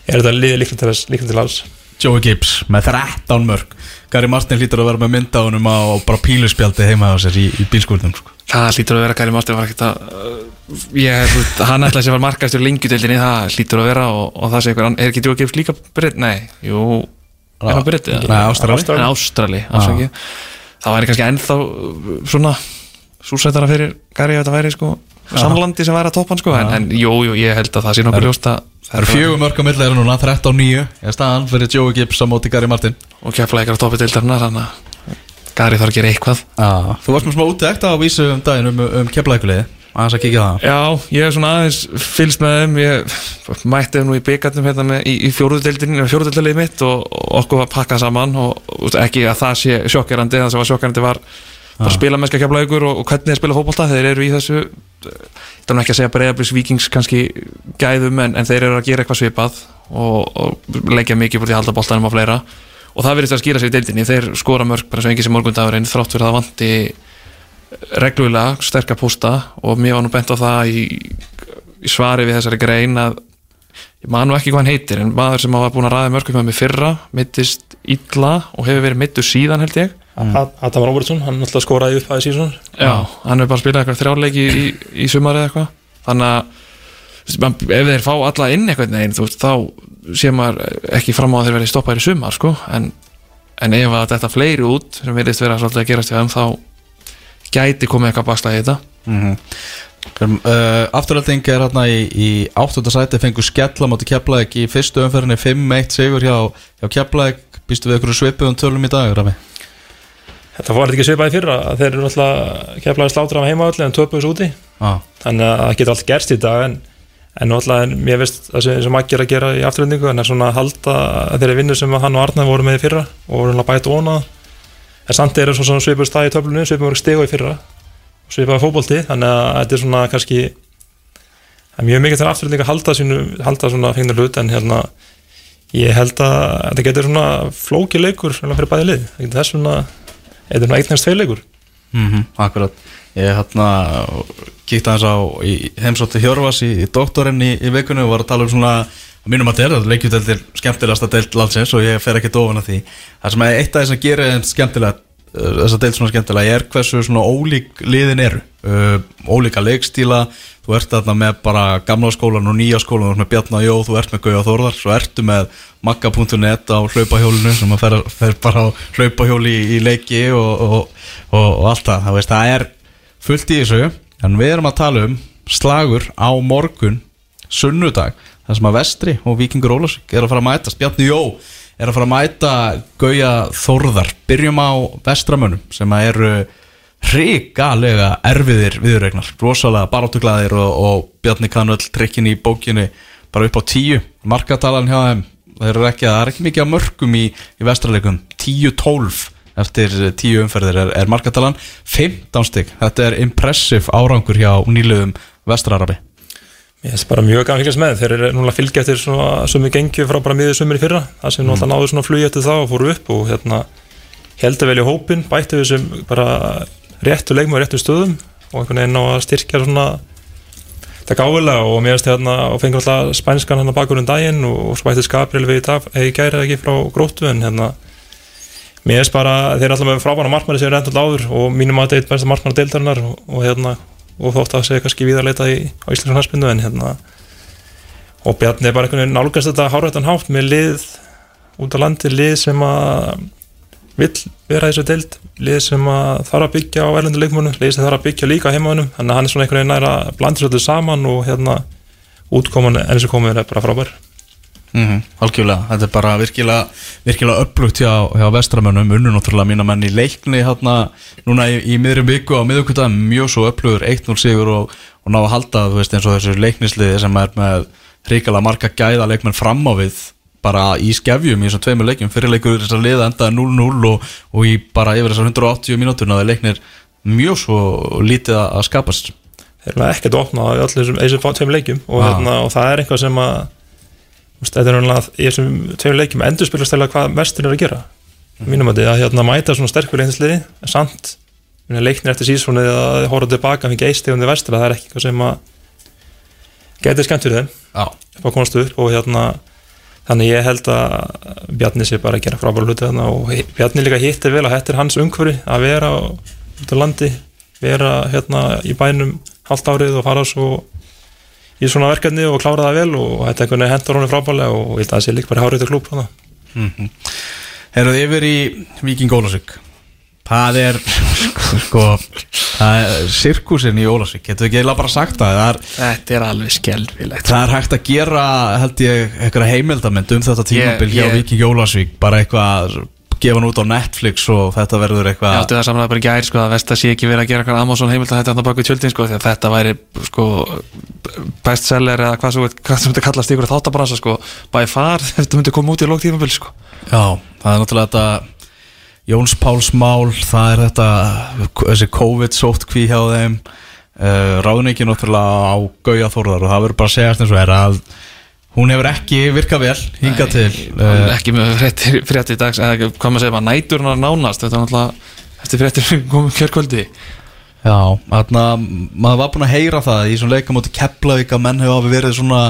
er þetta liðið líklega til, alls Joey Gibbs með 13 mörg Gary Martin hlýtur að vera með mynda á honum á bara píluspjaldi heima á sér í, í bílskúrnum sko. Það hlýtur að vera Gary Martin var ekkert að uh, ég, hann ætlaði sér að vera markastur lengjudeldinni, það hlýtur að vera og, og það sé eitthvað, er ekki Joe Gibbs líka britt? Nei, jú, er hann britt? Nei, Ástrali Ástrali, afsaki Það væri kannski ennþá uh, svona súsætara fyrir Gary ef þetta væri sko samlandi sem væri að toppa hann sko en, en jú, jú, ég held að það sé nokkuð ljóst að Það eru á milli er núna 13-9 Ég staðan fyrir Joey Gibbs á móti Gary Martin. Og kefla eitthvað að toppa deildarna þannig að Gari þarf að gera eitthvað. Já, þú varst með smá útækt á vísu um daginn um, um keflaðikuliði aðeins að á það. Já, ég hef svona aðeins fylgst með þeim ég mætti þeim nú í byggarnum hérna með, í, í fjóruðdeldinni mitt og, og okkur var pakkað saman og, og ekki að það sé sjokkerandi það sem var sjokkerandi var bara spila mennska keflaðugur og, og hvernig þeir spila fótbolta þeir eru í þessu ég þannig ekki að segja breyðablis vikings kannski gæðum en, en þeir eru að gera eitthvað svipað og, og leggja mikið búin í halda boltanum og fleira. Og það verðist að skýra sér í deildinni þeir skora mörg bara svo engi sem morgundagurinn þrátt fyrir að það vanti reglulega sterkar pústa og mér var nú bent á það í, í svari við þessari grein að ég man nú ekki hvað hann heitir en maður sem hafa búin að ræða mörgum með mig fyrra mittist illa og hefur verið mittur síðan held ég. Ad- Adam Robertson, hann alltaf skoraði upp aðeins síðan Já, hann hefur bara spilað eitthvað þrjárleiki í, í sumar eða eitthvað. Þannig að ef þeir fá alla inn eitthvað neginn, þú veist, þá sé maður ekki fram á að þeir verði stoppaðir í sumar sko, en, en ef að þetta fleiri út sem verðist vera svolítið að gerast hjá þeim þá gæti komið eitthvað bakslag í þetta. Um, uh, Afturhalding er hérna í, í 8. sæti fengur skella mátti Keflæk í fyrstu umferðinni 5-1 sigur hjá, hjá Keflæk býstu við ykkur svipuðum tölum í dag Rafi? Þetta var ekki svipaði fyrra, þeir eru alltaf keflaði slátur af heimavalli en töpuðs úti Ah. þannig að það getur allt gerst í dag en, en alltaf en mér veist það sem, sem Maggi er að gera í afturlendingu en er svona að halda þeirri vinnu sem hann og Arnar voru með í fyrra og voru hann að bæta óna en samt eru svona, svona svipur stað í töflunum svipur voru stigu í fyrra svipaði fótbolti þannig að þetta er svona kannski það er mjög mikið þegar afturlendingu að halda, sínu, halda svona fengnir hlut en hérna ég held að þetta getur svona flóki leikur svona fyrir bæði lið. Svona þetta er svona einnægst tvei leikur. Mm Akkurat. Ég hérna kíkti aðeins á heimsótti Hjörvas í, í doktorinn í, í vikunni og var að tala um svona að mínum að þetta er leikjuteldir skemmtilegasta deild landsins og ég fer ekki dofan að því. Það sem er eitt þess að gera þeim skemmtilega uh, þessa deild svona skemmtilega er hversu svona ólík liðin eru. Uh, ólíka leikstíla þú ert þarna með bara gamla skólan og nýja skólan þú ert með Bjarnar Jó, þú ert með Gauja Þórðar svo ertu með makka.net á hlaupahjólinu sem að fer, fer bara á hlaupahjóli í, í leiki og, og, og, og allt það, það, veist, það er fullt í þessu en við erum að tala um slagur á morgun sunnudag, þar sem að Vestri og Víkingur Ólasvík er að fara að mætast. Bjarni Jó er að fara að mæta Gauja Þórðar, byrjum á Vestramönnum sem að eru hrikalega erfiðir viðregnar, rosalega baráttuglaðir og, og Bjarni kannu öll trikkin í bókinni bara upp á tíu. Markatalan hjá þeim það er ekki, það er ekki mikið á mörgum í, í vestralekum 10-12 eftir tíu umferðir er, er markatalan. 15 stygg, þetta er impressive árangur hjá nýluðum vestrarabi Ég finnst bara mjög gaman að fylgjast með. Þeir eru núna að fylgja eftir svona sömu gengju frá bara miður sömur í fyrra. Það sem nú alltaf náðu svona flug eftir það og fóru upp og hérna heldur vel í hópin bættu við sem bara réttu leikma og réttu stöðum og einhvern veginn á að styrkja svona þetta gáðilega og mér finnst hérna og fengur alltaf spænskan hann bakur um daginn og, bættist Gabriel við í dag eða í gæri ekki frá gróttu en hérna mér finnst bara þeir eru alltaf með frábæna markmanni sem er endur áður og mínum að þetta er eitt besta markmanna deildarinnar og, og hérna og þótt að segja kannski viðarleita í, á Íslands harspindu en hérna og Bjarni er bara einhvern veginn nálgast þetta hárættan hátt með lið út á landi, lið sem að vill vera þessu deild lið sem að þarf að byggja á erlendu leikmönu lið sem þarf að byggja líka á heimaðunum þannig að hann er svona einhvern veginn nær að blanda svolítið saman og hérna útkoman enn sem komið er bara frábær Mm Algjörlega, þetta er bara virkilega, virkilega upplugt hjá, hjá vestramönnum. Unnu náttúrulega mína menn í leikni hérna núna í, í miðrum viku á miðugkvölda mjög svo upplugur 1-0 sigur og, og ná að halda þú veist eins og þessu leiknisliði sem er með hrikalega marga gæða leikmenn fram á við bara í skefjum í þessum tveimur leikjum. Fyrirleikur þess að liða endaði 0-0 og, og í bara yfir þessar 180 mínútur það leiknir mjög svo lítið að skapast. Þeir eru ekkert opnað í öllum þessum, tveim leikjum og, Já. hérna, og það er eitthvað sem að þetta er náttúrulega í þessum tveim leikjum endur spilast þeirra hvað mestin er að gera. Mínum að því að hérna, mæta svona sterkur leinsliði en samt leiknir eftir sísónu að horfa tilbaka fyrir geistegum til vestra, það er ekki eitthvað sem að getur skemmt fyrir þeim. Upp að komast upp og hérna þannig ég held að Bjarni sé bara að gera frábæra hluti þarna og Bjarni líka hittir vel að þetta er hans umhverfi að vera á- út á landi vera hérna í bænum halvt árið og fara svo í svona verkefni og klára það vel og þetta einhvern veginn hendur honum frábælega og ég held að það sé líka bara hárið til klúb hana. Herruð yfir í Víking Ólasvík Það er sko það er sirkusin í Ólasvík getur við ekki eiginlega bara sagt það? Það er, Þetta er alveg skelfilegt. Það er hægt að gera held ég eitthvað heimildamend um þetta tímabil hjá Víking Ólasvík bara eitthvað gefa hann út á Netflix og þetta verður eitthvað átti það samlega bara í gær sko að Vesta sé ekki verið að gera eitthvað Amazon heimild að þetta hann baka tjöldin sko því að þetta væri sko bestseller eða hvað sem þetta kallast ykkur þáttabransa sko by far [LAUGHS] þetta myndi koma út í lóktímabil sko. Já, það er náttúrulega þetta Jóns Páls mál, það er þetta þessi COVID-sóttkví hjá þeim uh, ráðningi náttúrulega á Gauja Þórðar og það verður bara að segja hún hefur ekki virkað vel hingað til uh, uh, ekki með fréttir, fréttir dags eða hvað maður segir maður næturnar nánast þetta er náttúrulega eftir fréttir sem komum kjörkvöldi. Já, þarna maður var búin að heyra það í svona leikum átti Keflavík að menn hefur verið svona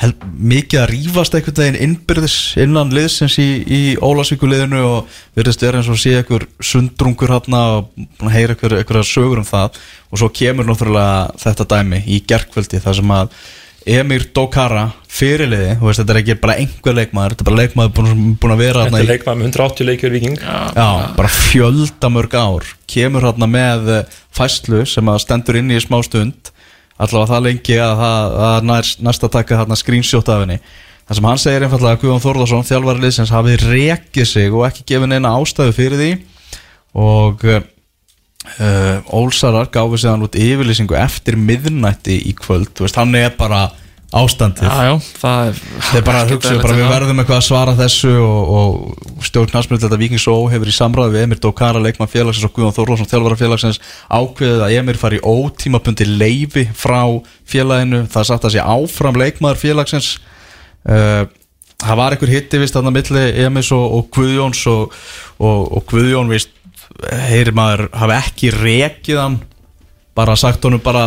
hel, mikið að rífast einhvern veginn innbyrðis innan liðsins í, í Ólasvíkuliðinu og verðist vera eins og sé einhver sundrungur hérna og búin að heyra einhver, einhverja sögur um það. Og svo kemur náttúrulega þetta dæmi í gerkvöldi þar sem að Emir Dokara fyrirliði, þú veist þetta er ekki bara einhver leikmaður, þetta er bara leikmaður búin, búin að vera Þetta er leikmaður með 180 leikjur viking Já, bara fjölda mörg ár. Kemur hérna með eh, fæslu sem að stendur inn í smá stund. Allavega það lengi að það að nær, næsta taka hérna screenshot af henni. Það sem hann segir einfallega að Guðjón Þórðarsson þjálfari liðsins hafi rekið sig og ekki gefið neina ástæðu fyrir því. Og uh, Ólsarar gáfi sig hann út yfirlýsingu eftir miðnætti í kvöld, veist, hann er bara ástandið. Já já það er Þeir bara að hugsa bara við verðum eitthvað að svara þessu og, og stjórn knastmjöld þetta Víkings Ó hefur í samræði við Emir Dókara leikmann félagsins og Guðjón Þórlásson þjálfara félagsins ákveðið að Emir fari ótímabundi leifi frá félaginu. Það er sagt að sé áfram leikmaður félagsins. Uh, það var einhver hitti vist þarna milli Emis og, og Guðjóns og, og Guðjón vist heyri maður hafi ekki rekið hann bara sagt honum bara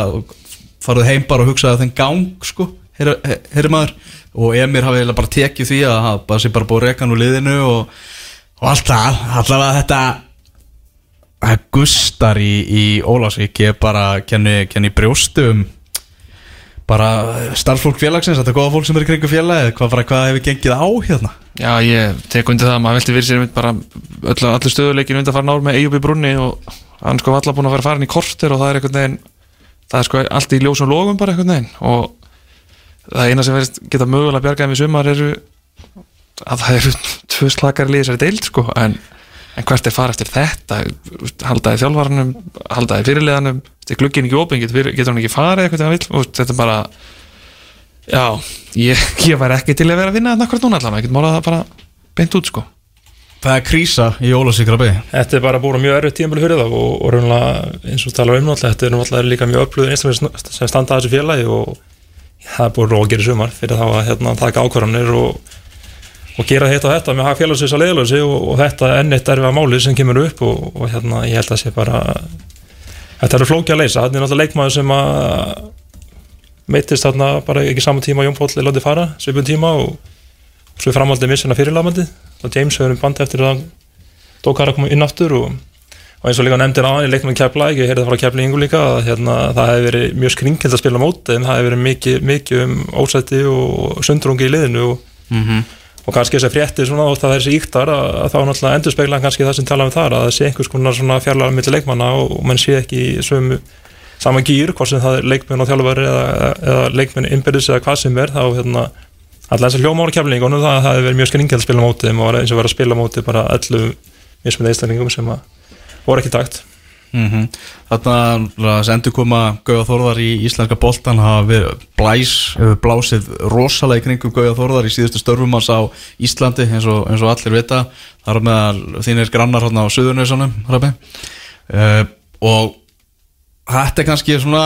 farið heim bara og hugsaði þenn gang sko, heyri, heyri maður. Og Emir hafi bara tekið því að það sé bara búið rekan úr liðinu og, og allt það, allavega þetta það gustar í, í Ólásvík ég bara kenni, kenni brjóstu um bara starffólk félagsins, þetta er góða fólk sem er í kringu félagi hvað, bara, hvað hefur gengið á hérna? Já, ég tek undir það að maður velti fyrir sér bara öll, allir stöðuleikin undan farin ár með Eyjup í brunni og hann sko allar búin að vera farin í kortir og það er einhvern veginn það er sko allt í ljósum logum bara einhvern veginn og það eina sem verðist geta mögulega bjargaðum í sumar eru að það eru tvö slakar liðis er deild sko en, en hvert er fara eftir þetta? Haldaði þjálfaranum, haldaði fyrirliðanum glugginn ekki opinn, getur, getur hann ekki farið eitthvað hann vill, og þetta er bara já, ég, [LAUGHS] ég væri ekki til að vera að vinna þetta akkurat núna allavega, ég get málað það bara beint út sko. Það er krísa í Ólásvíkra byggði Þetta er bara búin mjög erfið tímabili fyrir það og, og raunlega eins og tala um náttúrulega þetta er náttúrulega líka mjög öflugður einstaklega sem standa að þessu félagi og það er búin rógir í sumar fyrir þá að hérna, taka ákvarðanir og, og gera þetta og þetta með hafa félagsins að leiðlösi og, og þetta er enn eitt erfið máli sem kemur upp og hérna ég held að sé bara þetta eru flóki að leysa, þetta er náttúrulega leikmaður sem að meittist þarna bara ekki saman tíma Jón Póll er látið fara, svipun tíma og svo framhaldið missina fyrirlamandi og James hefur um bandi eftir að Dókara kom inn aftur og, og eins og líka nefndir á hann í leiknum ekki, ég heyrði það frá kepla yngur líka að hérna, það hefði verið mjög skringild að spila móti en það hefði verið mikið, mikið um ósætti og sundrungi í liðinu og, Mhm. Og kannski þess að frétti svona og það er þessi íktar að, að þá náttúrulega endur spekla kannski það sem tala um þar að það sé einhvers konar svona fjarlaga millir leikmanna og, og mann sé ekki sömu saman gýr, hvort sem það er leikmenn og þjálfari eða, eða leikmenn innbyrðis eða hvað sem er þá hérna alltaf þess að hljóma ára keflingunum það, það hefði verið mjög skringið að spila á móti þeim og eins og verið að spila á móti bara öllu mismunni einstakningum sem að voru ekki takt mm Þarna að endur koma Gauða Þórðar í íslenska boltan hafa við blæs, blásið rosalega í kringum Gauða Þórðar í síðustu störfum hans á Íslandi eins og, eins og allir vita. Þar með þínir grannar hérna á Suðurnesunum uh, og Þetta er kannski svona,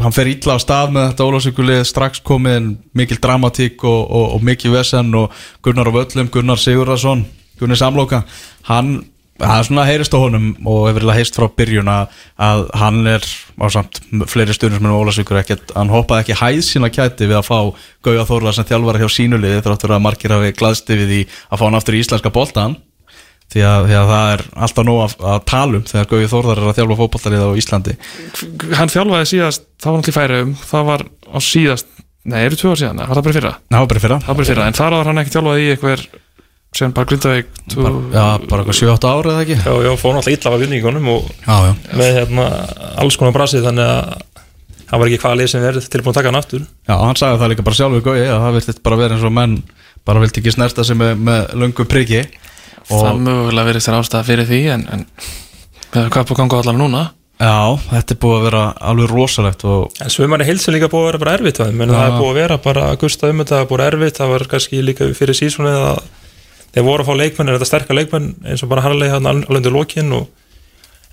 hann fer ítla á stað með þetta ólásvíkulið, strax komið mikil dramatík og, og, og mikil vesen og Gunnar á völlum, Gunnar Sigurðarsson, Gunnar Samloka, hann, það er svona heyrist á honum og hefur verið heist frá byrjun að, að hann er á samt fleiri stundum sem er ólásvíkur ekkert, hann hoppaði ekki hæð sína kæti við að fá Gauja Þórla sem þjálfara hjá sínuliði þráttur að margir hafi glaðsti við því að fá hann aftur í íslenska boltan því að, því að það er alltaf nóg að, að tala um þegar Gauði Þórðar er að þjálfa fótballtarið á Íslandi. Hann þjálfaði síðast, það var náttúrulega færi um það var á síðast, nei, eru tvö ár síðan var það bara í fyrra, var bara í fyrra. Það var bara í fyrra en þar var hann ekki þjálfaði í einhver sem bara Grindavík bara, Já, bara eitthvað 7-8 ára eða ekki? Já, já, fór náttúrulega illa af vinningunum og Já, já. með hérna, alls konar brasið þannig að það var ekki hvaða lið sem verið tilbúin að taka hann aftur. Já, hann sagði það líka bara sjálfur Gauði að það vilti bara vera eins og menn bara vilti ekki snerta sig með, með löngu priggi Það mögulega verið sér ástæða fyrir því en, en við hefum hvað på gangu allar núna. Já, þetta er búið að vera alveg rosalegt og En svömanni heilsu líka búið að vera bara erfitt það, menn það er búið að vera bara að gusta um þetta, það er búið erfitt, það var kannski líka fyrir sísonið að þeir voru að fá leikmenn, er þetta sterkar leikmenn eins og bara harlega hann alveg undir lokin og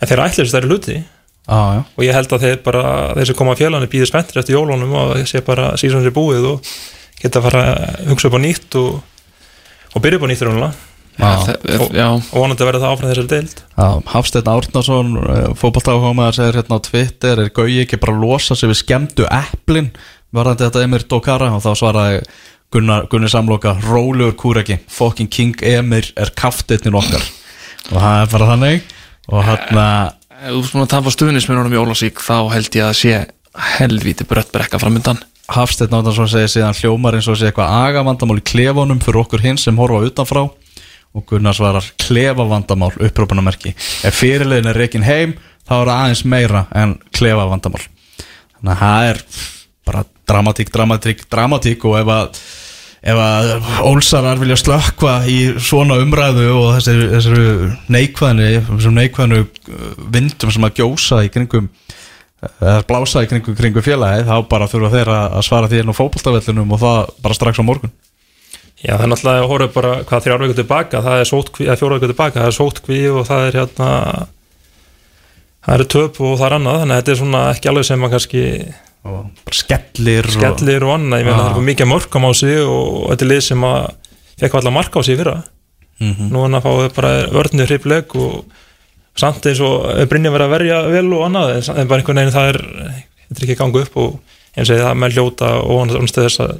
en þeir ætlir þess að það er hluti. Já, já. Og ég held að þeir bara, þeir sem koma að félaginu býðir spenntir eftir jólunum og það sé bara sísonið er búið og geta að fara að hugsa upp á nýtt og, og byrja upp á nýtt rúnulega Já. og, Já, og vonandi verða það áfram þessari deild. Já, Hafsteinn Árnason, fótballtáfómaður segir hérna á Twitter, er Gauji ekki bara að losa sig við skemmtu eplin varðandi þetta Emir Dokara og þá svaraði Gunnar, Gunni Samloka, rólegur kúreki. Fucking King Emir er kafteitnin okkar. Og það er bara þannig. Og hérna ef þú svona tapa stuðnismennunum í Ólasík þá held ég að sé helvíti brött brekka framöndan Hafsteinn Árnason segir síðan hljómar eins og sé eitthvað agavandamál í klefunum fyrir okkur hinn sem horfa utanfrá. Og Gunnar svarar klefavandamál upprópunamerki ef fyrirlegin er reikin heim þá er það aðeins meira en klefavandamál. Þannig að það er bara dramatík, dramatík, dramatík og ef að ef að ólsarar vilja slökva í svona umræðu og þessi, þessi neikvæðinu þessum neikvæðinu uh, vindum sem að gjósa í kringum eða blása í kringum, kringum félagi þá bara þurfa þeir að svara því enn á fótboltavellinum og það bara strax á morgun. Já, það er náttúrulega að horfa bara hvað þrjár vikur tilbaka, það er sótkví, eða fjóra vikur tilbaka, það er sótkví og það er hérna, það eru töp og það er annað, þannig að þetta er svona ekki alveg sem að kannski og bara skellir og, skellir og annað, ég meina það er komið mikið mörgum á sig og þetta er lið sem að fekk allar marka á sig fyrra, Mhm. nú en að fá bara vörnir hrifleg og samt eins og Brynja verið að verja vel og annað, en bara einhvern veginn það er, þetta er ekki að ganga upp og eins og það með hljóta og annars þess að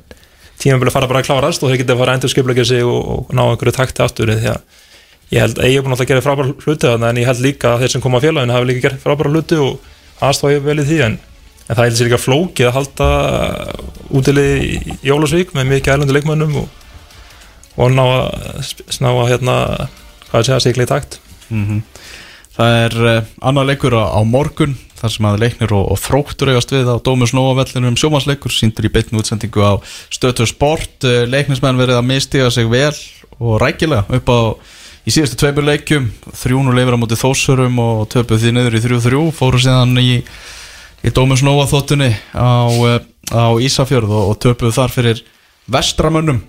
tímabili fara bara að klárast og þeir geta að fara að endur skipleggja sig og, og ná einhverju takti aftur því að ég held að ég er búin að gera frábæra hluti en ég held líka að þeir sem koma að félaginu hafi líka gert frábæra hluti og aðstofa ég vel í því en, en það er sér líka flókið að halda útilið í Jólasvík með mikið ærlundi leikmönnum og, og ná að, ná að hérna, hvað að segja, sigla í takt. Mhm. Það er uh, annar leikur á, á morgun þar sem að leiknir og, og þróttur eigast við á Dómus Nóavellinum um sjómasleikur síndur í beitnu útsendingu á stötu sport. Uh, leiknismenn verið að mistiga sig vel og rækilega upp á í síðustu tveimur leikjum. Þrjúnu leifir á móti þósurum og töpuð því niður í 3-3 fóru síðan í, í Dómus Nóa þóttunni á, uh, á Ísafjörð og, og töpuð þar fyrir vestramönnum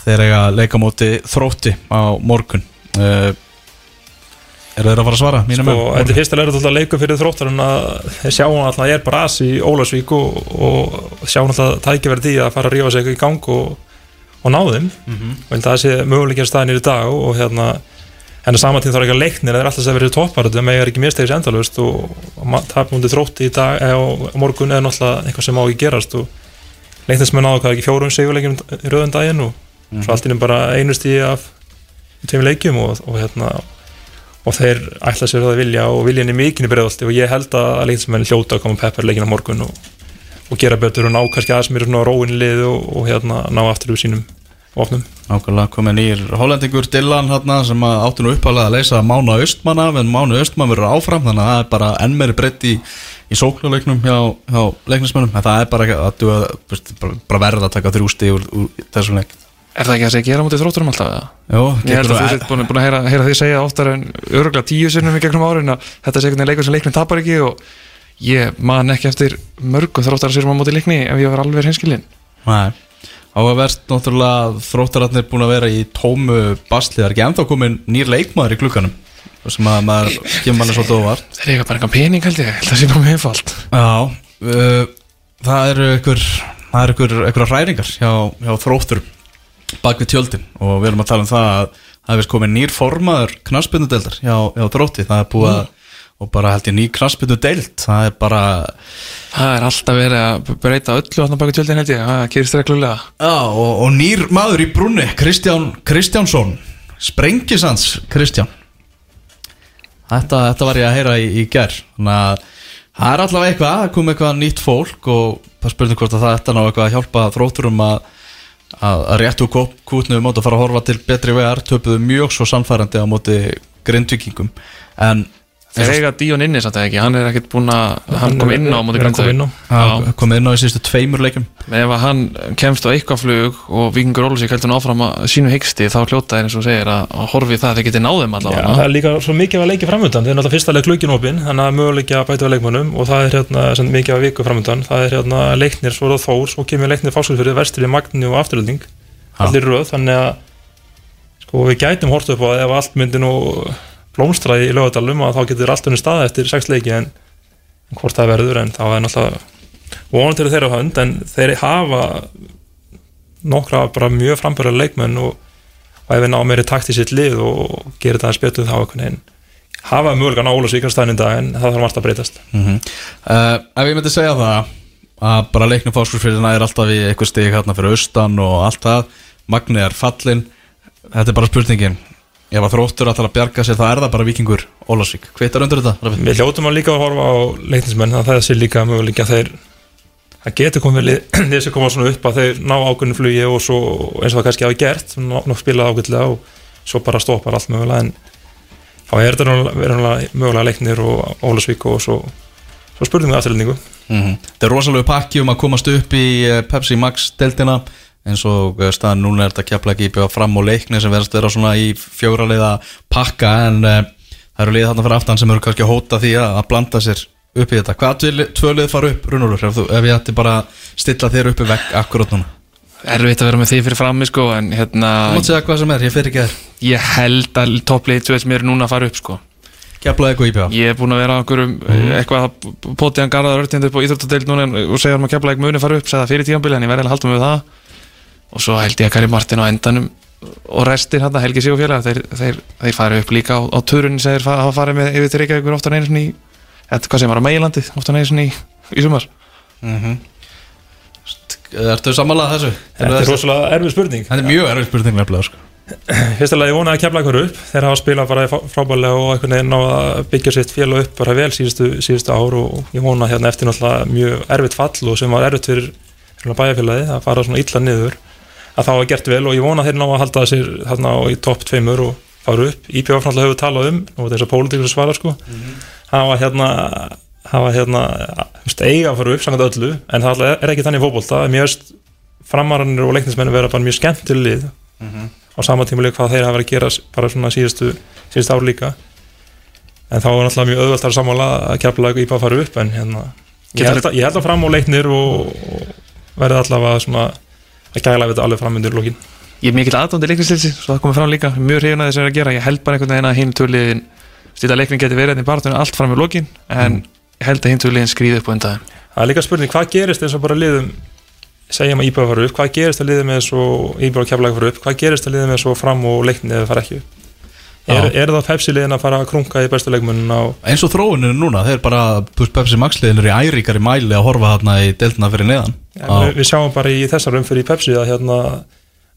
þeir eiga að leika móti þrótti á morgun. Uh, Er þeir að fara að svara? Sko, þetta er fyrsta leira alltaf leikur fyrir þróttar en að sjá alltaf að ég er bara as í Ólasvík og, og sjá alltaf tækifæri því að fara að rífa sig í gang og, og ná þeim. Og held að það sé möguleikir staðinir í dag og hérna en að saman tíð þarf ekki að leiknir það er alltaf sem verið toppar þetta með er ekki mistegis endalust og, og tapmundi þrótti í dag eða á morgun eða náttúrulega eitthvað sem má ekki gerast og leiknismenn áður hvað ekki fjórum sigurleikjum í rauðan daginn og svo allt innum bara einu stíði af tveim leikjum og, og hérna og þeir ætla sér það að vilja og viljan er mikinn í bregðalti og ég held að leiknismenn hljóta að koma peppar leikin á morgun og, og gera betur og ná kannski aðeins mér svona róin í lið og, og hérna ná aftur úr sínum vopnum Nákvæmlega komið nýr hollendingur Dylan hérna, sem að áttu nú uppálega að leysa Mána Östmann af en Mána Östmann verður áfram þannig að það er bara enn meiri breytt í, í sóknuleiknum hjá, hjá leiknismennum en það er bara, að, bara, bara verða að taka þrjústi úr, úr þessum leik. Er það ekki að segja gera mútið þrótturum alltaf eða? Jó, Ég held að þú sett búin, búin að heyra, heyra því segja oftar en öruglega tíu sinnum í gegnum árin að þetta er einhvern veginn leikur sem leiknum tapar ekki og ég man ekki eftir mörgum þróttar sérum á móti leikni ef ég var alveg hinskilin Nei, áhugaverst náttúrulega þróttararnir búin að vera í tómu basli, það er ekki ennþá komin nýr leikmaður í klukkanum sem að maður kemur manni svolítið óvart. Þeir eiga bara einhver pening held ég, held að sé námið einfalt. Já, uh, það eru ykkur það eru ykkur, ykkur hræringar hjá, hjá þróttur bak við tjöldin. Og við erum að tala um það að það hefur komið nýr formaður knarsbyndudeldar hjá, hjá þrótti, það er búið að og bara held ég ný knarsbyndudeld það er bara Það er alltaf verið að breyta öllu hann baka tjöldin held ég, það gerist reglulega. Já, og, og nýr maður í brunni Kristján Kristjánsson. Sprengisans Kristján. Þetta, þetta var ég að heyra í, í gær. Þannig að það er allavega eitthvað það kom eitthvað nýtt fólk og það spurning hvort að það ætti ná eitthvað að hjálpa þrótturum að, að, að réttu kútnu um að fara að horfa til betri vegar töpuðu mjög svo samfærandi á móti grindvikingum en Þeir eiga Díon inni samt eða ekki, hann er ekkert búinn að hann kom inn á móti er hann kom inn á. Grindavík Það í sístu tveimur leikum ef að hann kemst á eitthvað flug og Víkingur Ólusík heldur hann áfram að sínu hyggsti þá hljóta er eins og segir að, að horfi það að þeir geti náðum Já, allavega. Það er líka svo mikið að leiki framöndan þeir er náttúrulega fyrsta leik klukkin opinn þannig að möguleiki að bæta við leikmönnum og það er hérna sem mikið að viku framöndan það er hérna leiknir, svo það þór svo kemur leiknir og að sko við gætum hort upp á að ef allt myndi nú blómstra í lögadalum að þá getur allt unnið stað eftir sex leiki en hvort það verður en þá er náttúrulega vonandi eru þeirra hönd en þeir hafa nokkra bara mjög frambæra leikmenn og, og ef við ná meiri takt í sitt lið og gerir það að spjötu þá einhvern veginn hafa mögulega ná Ólasvíkar staðin í dag en það þarf margt að breytast. Uh, Ef ég myndi segja það að bara leiknum fáskursfyrirna er alltaf í eitthvað stig hérna fyrir austan og allt það Magni er fallin Þetta er bara spurningin Ef að þróttur alltaf að bjarga sér þá er það bara vikingur Ólasvík, hvitar undir þetta? Rafi? Við hljótum að líka að horfa á leiknismenn að það sé líka mögulega að þeir að getur komið lið [CLEARS THROAT] sem koma svona upp að þeir ná ákveðinu flugi og svo eins og það kannski hafi gert ná spilað ákveðlega og svo bara stoppar allt mögulega en þá er þetta mögulega leiknir og Ólasvík og svo, svo spurningum við afturlendingu Mm Þetta er rosalega pakki um að komast upp í eh, Pepsi Max deltina eins og eh, staðan núna er þetta kepla ekki bjóða fram og leikni sem verðast vera svona í fjóraleiða pakka en uh, það eru liðið þarna fyrir aftan sem eru kannski að hóta því að, að blanda sér upp í þetta. Hvað tvö, tvö lið fara upp, Runolfur, ef, ef ég ætti bara stilla þér upp í vegg akkurát núna? Erfitt að vera með því fyrir frammi sko en hérna Þú mátt segja hvað sem er, ég fyrir ekki þér. ég held að topplið sem eru núna fara upp sko Kepla eitthvað í bjóða. Ég er búinn að vera á einhverjum mm. eitthvað að potið hann garðar örtjandi upp á Íþróttadeild núna en- og segja að kepla ekki muni fara upp segja það fyrir tíðanbili en ég verði að halda mig við það og svo held ég að Kari Martin á endanum og restir hann Helgi Sig og félagar þeir, þeir, þeir fara upp líka á, á turunni sem þeir farið með yfir til Reykjavíkur einu sinni í eða hvað sem var á meilandið oftar en einu sinni í, í sumar. Ertu sammálað þessu? Þetta er rosalega erfið spurning. Þetta er mjög erfið spurning nefnilega sko. Fyrsta lagi vona að kemla ykkur upp. Þeir hafa spilað bara frá- frábærlega og einhvern veginn ná að byggja sitt félag upp bara vel síðustu, síðustu ár og ég vona hérna eftir náttúrulega mjög erfitt fall og sem var erfitt fyrir, fyrir bæjarfélagi að fara svona illa niður að það var gert vel og ég vona þeir ná að halda sér þarna í topp tveimur og fara upp. IPF náttúrulega hefur talað um og þess að pólitíkur svara sko. Hafa hérna hafa hérna þú veist, eiga að fara upp samkvæmt öllu en það er ekki þannig mér veist framarannir og leiknismenn vera bara mjög skemmtileg lið. Á sama tímuleg hvað þeir hafa verið að gera bara svona síðustu, síðustu ár líka. En þá er náttúrulega mjög auðvelt að sammála að kjapla ípa að fara upp en hérna, ég, held ég held að fram á leiknir og, og verði allavega svona að gæla við þetta alveg fram undir lókin Ég er mikill aðdóndi leiknislýsi svo það komið fram líka. Mjög hrifin að þessu er að gera. Ég held bara einhvern veginn að hinn töliðin stýta leiknin geti verið hérna í barðunum allt fram í lokin en ég held að hinn töliðin skrýði upp á undan það er líka spurning hvað gerist eins og bara liðum segjum að íbjöða fara upp, hvað gerist að liðum með svo íbjöða og kjaplega fara upp, hvað gerist að liðum með svo fram og leikni eða fara ekki upp? Er, er það Pepsi liðin að fara að krunga í bestu leikmunum á Eins og þróunin er núna, þeir bara Pepsi Max liðin eru í æríkari mæli að horfa þarna í deltina fyrir neðan við, við sjáum bara í þessar umfyrir í Pepsi að hérna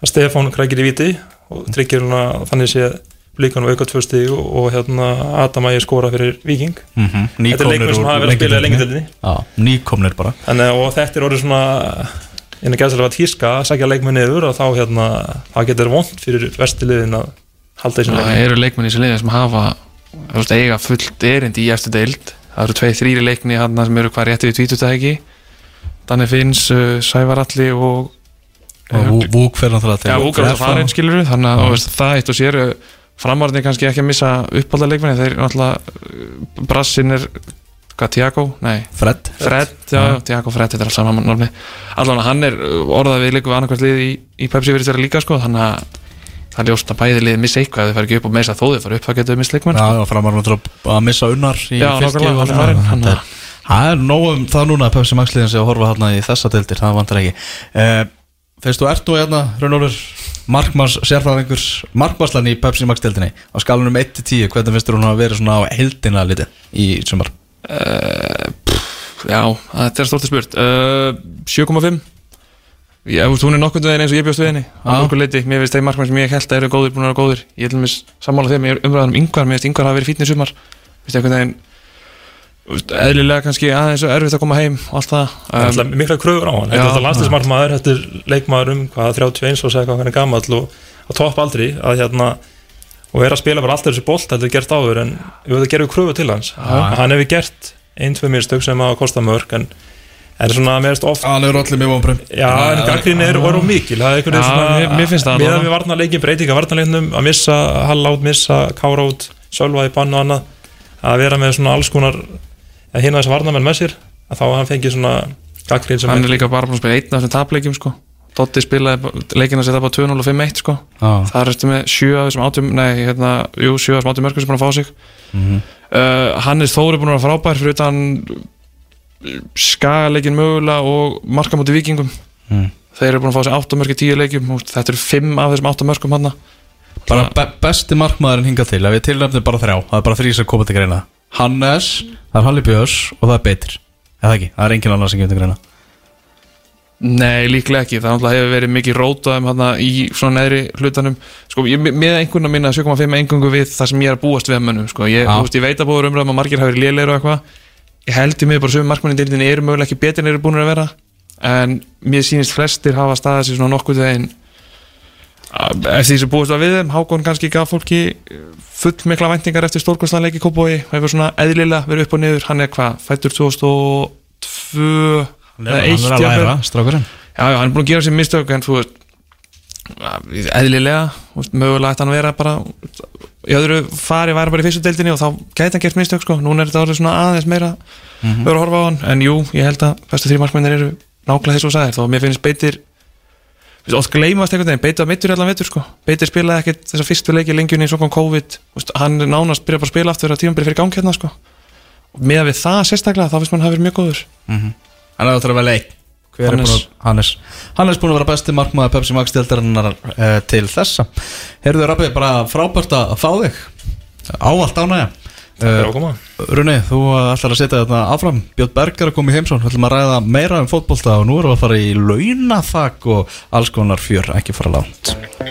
að Stefán krækir í viti og tryggir hún þannig sé blíkan og auka tvö stig og, og hérna Adam Ægir skora fyrir Viking mm -hmm. Þetta er leikmenn sem hafa verið að spila í lengjadöldinni Já, nýkomnir bara. Þannig að og þetta er orðið svona innan gæðslega að tíska að sækja leikmenn niður og þá hérna það getur vond fyrir vestiliðin að halda þessum það leikmenn eru leikmenn í þessu liðin sem hafa veist, eiga fullt erindi í eftir deild. Það eru tvei, þrýri leikni hann sem eru hvað rétti við tvítutæki Danni Finns, uh, Sævar Alli og og Vú- Vúk fer náttúrulega til Já, Úgar það farin skilur þannig að veist, það eitt og sér framarðin kannski ekki að missa uppálda leikmenni þeir náttúrulega uh, Brassin er, hvað, Tiago? Nei, Fred Fred, já, já, Tiago Fred þetta er alls saman námi allan að hann er uh, orðað við leikum við annarkvært lið í, í Pepsi verið þeirra líka sko, þannig að það er ljóst að bæði liðið missa eitthvað þið fara ekki upp og meisa þó þið fara upp það getur þið missa leikmenn Já, sko. já, framar náttúrulega að missa unnar í Já, og Það er nóg um það núna að Pepsi Max liðin sé að horfa þarna í þessa deildir, það vantar ekki. Uh, Fyrst þú ert nú hérna, Rönnólfur Markmanns sérfræðingur Markmannslan í Pepsi Max deildinni? Á skalunum 1-10, hvernig finnst þú hún að vera svona á heldina litið í sumar? uh, pff, Já, þetta er stórti spurt. Uh, 7,5 Já, hún er nokkurn veginn eins og ég bjóst við henni. Á nokkur leiti, mér finnst þeir markmann sem ég held að eru góðir búin að vera góðir, ég að mér sammála þeim. Ég er umræðan um yngvar, mér finnst yngvar hafa verið fítni sumar. Finnst einhvern veginn eðlilega kannski aðeins og erfitt að koma heim og allt það. Það um, mikla kröfur á hann. Þetta er landslismarkmaður, þetta er leikmaður um hvað 31 og segja hvað hann er gamall og á topp aldri að hérna og er að spila bara alltaf þessi bolt þetta er gert áður en við höfum gerðum kröfu til hans. Hann hefur gert ein, tvei mistök sem að kosta mörg en en svona meðast oft Hann er allir mjög vonbrömm Já, en gaggrín er orð og mikil. Það er einhvern veginn svona mér- finnst það Meðan við varnarleikin, breytinga varnarleiknum Að missa Hall át, missa Kára út Sölva í bann og annað. Að vera með svona alls konar Að hinna þess að varnarmenn með sér Að þá hann fengið svona gaggrín sem hann er líka bara búin að spila einn af þessum tapleikjum sko. Dotti spilaði leikina að setja bara 2-0 og 5-1 sko. Já. það er eftir með 7 af þessum átum nei, hérna, jú, 7 af þessum átum mörgum sem búin að fá sig Mhm. uh, Hannes Þóri búin að vera frábær fyrir utan skagaleikin mögulega og marka múti vikingum Mm. þeir eru búin að fá sig 8 mörg í 10 leikjum og þetta eru 5 af þessum 8 mörgum hann Bara be besti markmaðurinn hingað til Ef við tilnæfnum bara þrjá Það er bara þrý sem koma til greina Hannes, það er Halli Björns og það er Beitir Eða ekki, það er engin annar sem til greina Nei, líklega ekki, það hefur verið mikið rótaðum hana í svona neðri hlutanum. Sko, ég, með einhvern að minna 7,5 engungu við það sem ég er að búast við að mönnum sko. ég, þú veist, ég veit að búið umræðum að margir hafi verið lélegir og eitthvað. Ég held í mig bara sögum markmannin dildin eru mögulega ekki betur en eru búin að vera. En mér sýnist flestir hafa staðið sér svona nokkuð veginn eftir því sem búist var við þeim Hákon kannski gaf fólki full mikla væntingar eftir stórkvæmslanleiki Kópói hefur svona eðlilega verið upp og niður. Hann er hvað, fættur 2002 eða eitt Hann er að læra, strákurinn. Já, já, hann er búin að gera sér mistök en þú veist eðlilega, mögulega ætti hann að vera bara í öðru fari væri bara í fyrstu deildinni og þá gæti hann gert mistök sko, núna er þetta orðið svona aðeins meira Mhm. verið að horfa á hann, en jú, ég held að bestu þrjum markmennir eru nákvæmlega þess að sagðir. Þó að mér finnst beitir þú veist, oft gleymast einhvern veginn, beitir á mittur allan mittur sko, beitir spilaði ekkert þessa fyrstu leiki lengjunni svo kom COVID, þú veist, hann er nánast byrja bara að spila aftur að tímabili fyrir gang hérna sko. Og með við það sérstaklega, þá finnst mann hafa verið mjög góður. Hann er að velja einn er Hannes. að- Hannes. Hannes búin að vera besti markmaður Pepsi Max deildarinnar uh, til þessa. Heyrðu Rabbi, bara frábært að fá þig. Ávallt ánægja að koma. Runi, þú ætlar að setja þetta áfram. Björn Berger er komið heimsón Við ætlum að ræða meira um fótbolta og nú erum við að fara í launathak og alls konar fjör, ekki fara langt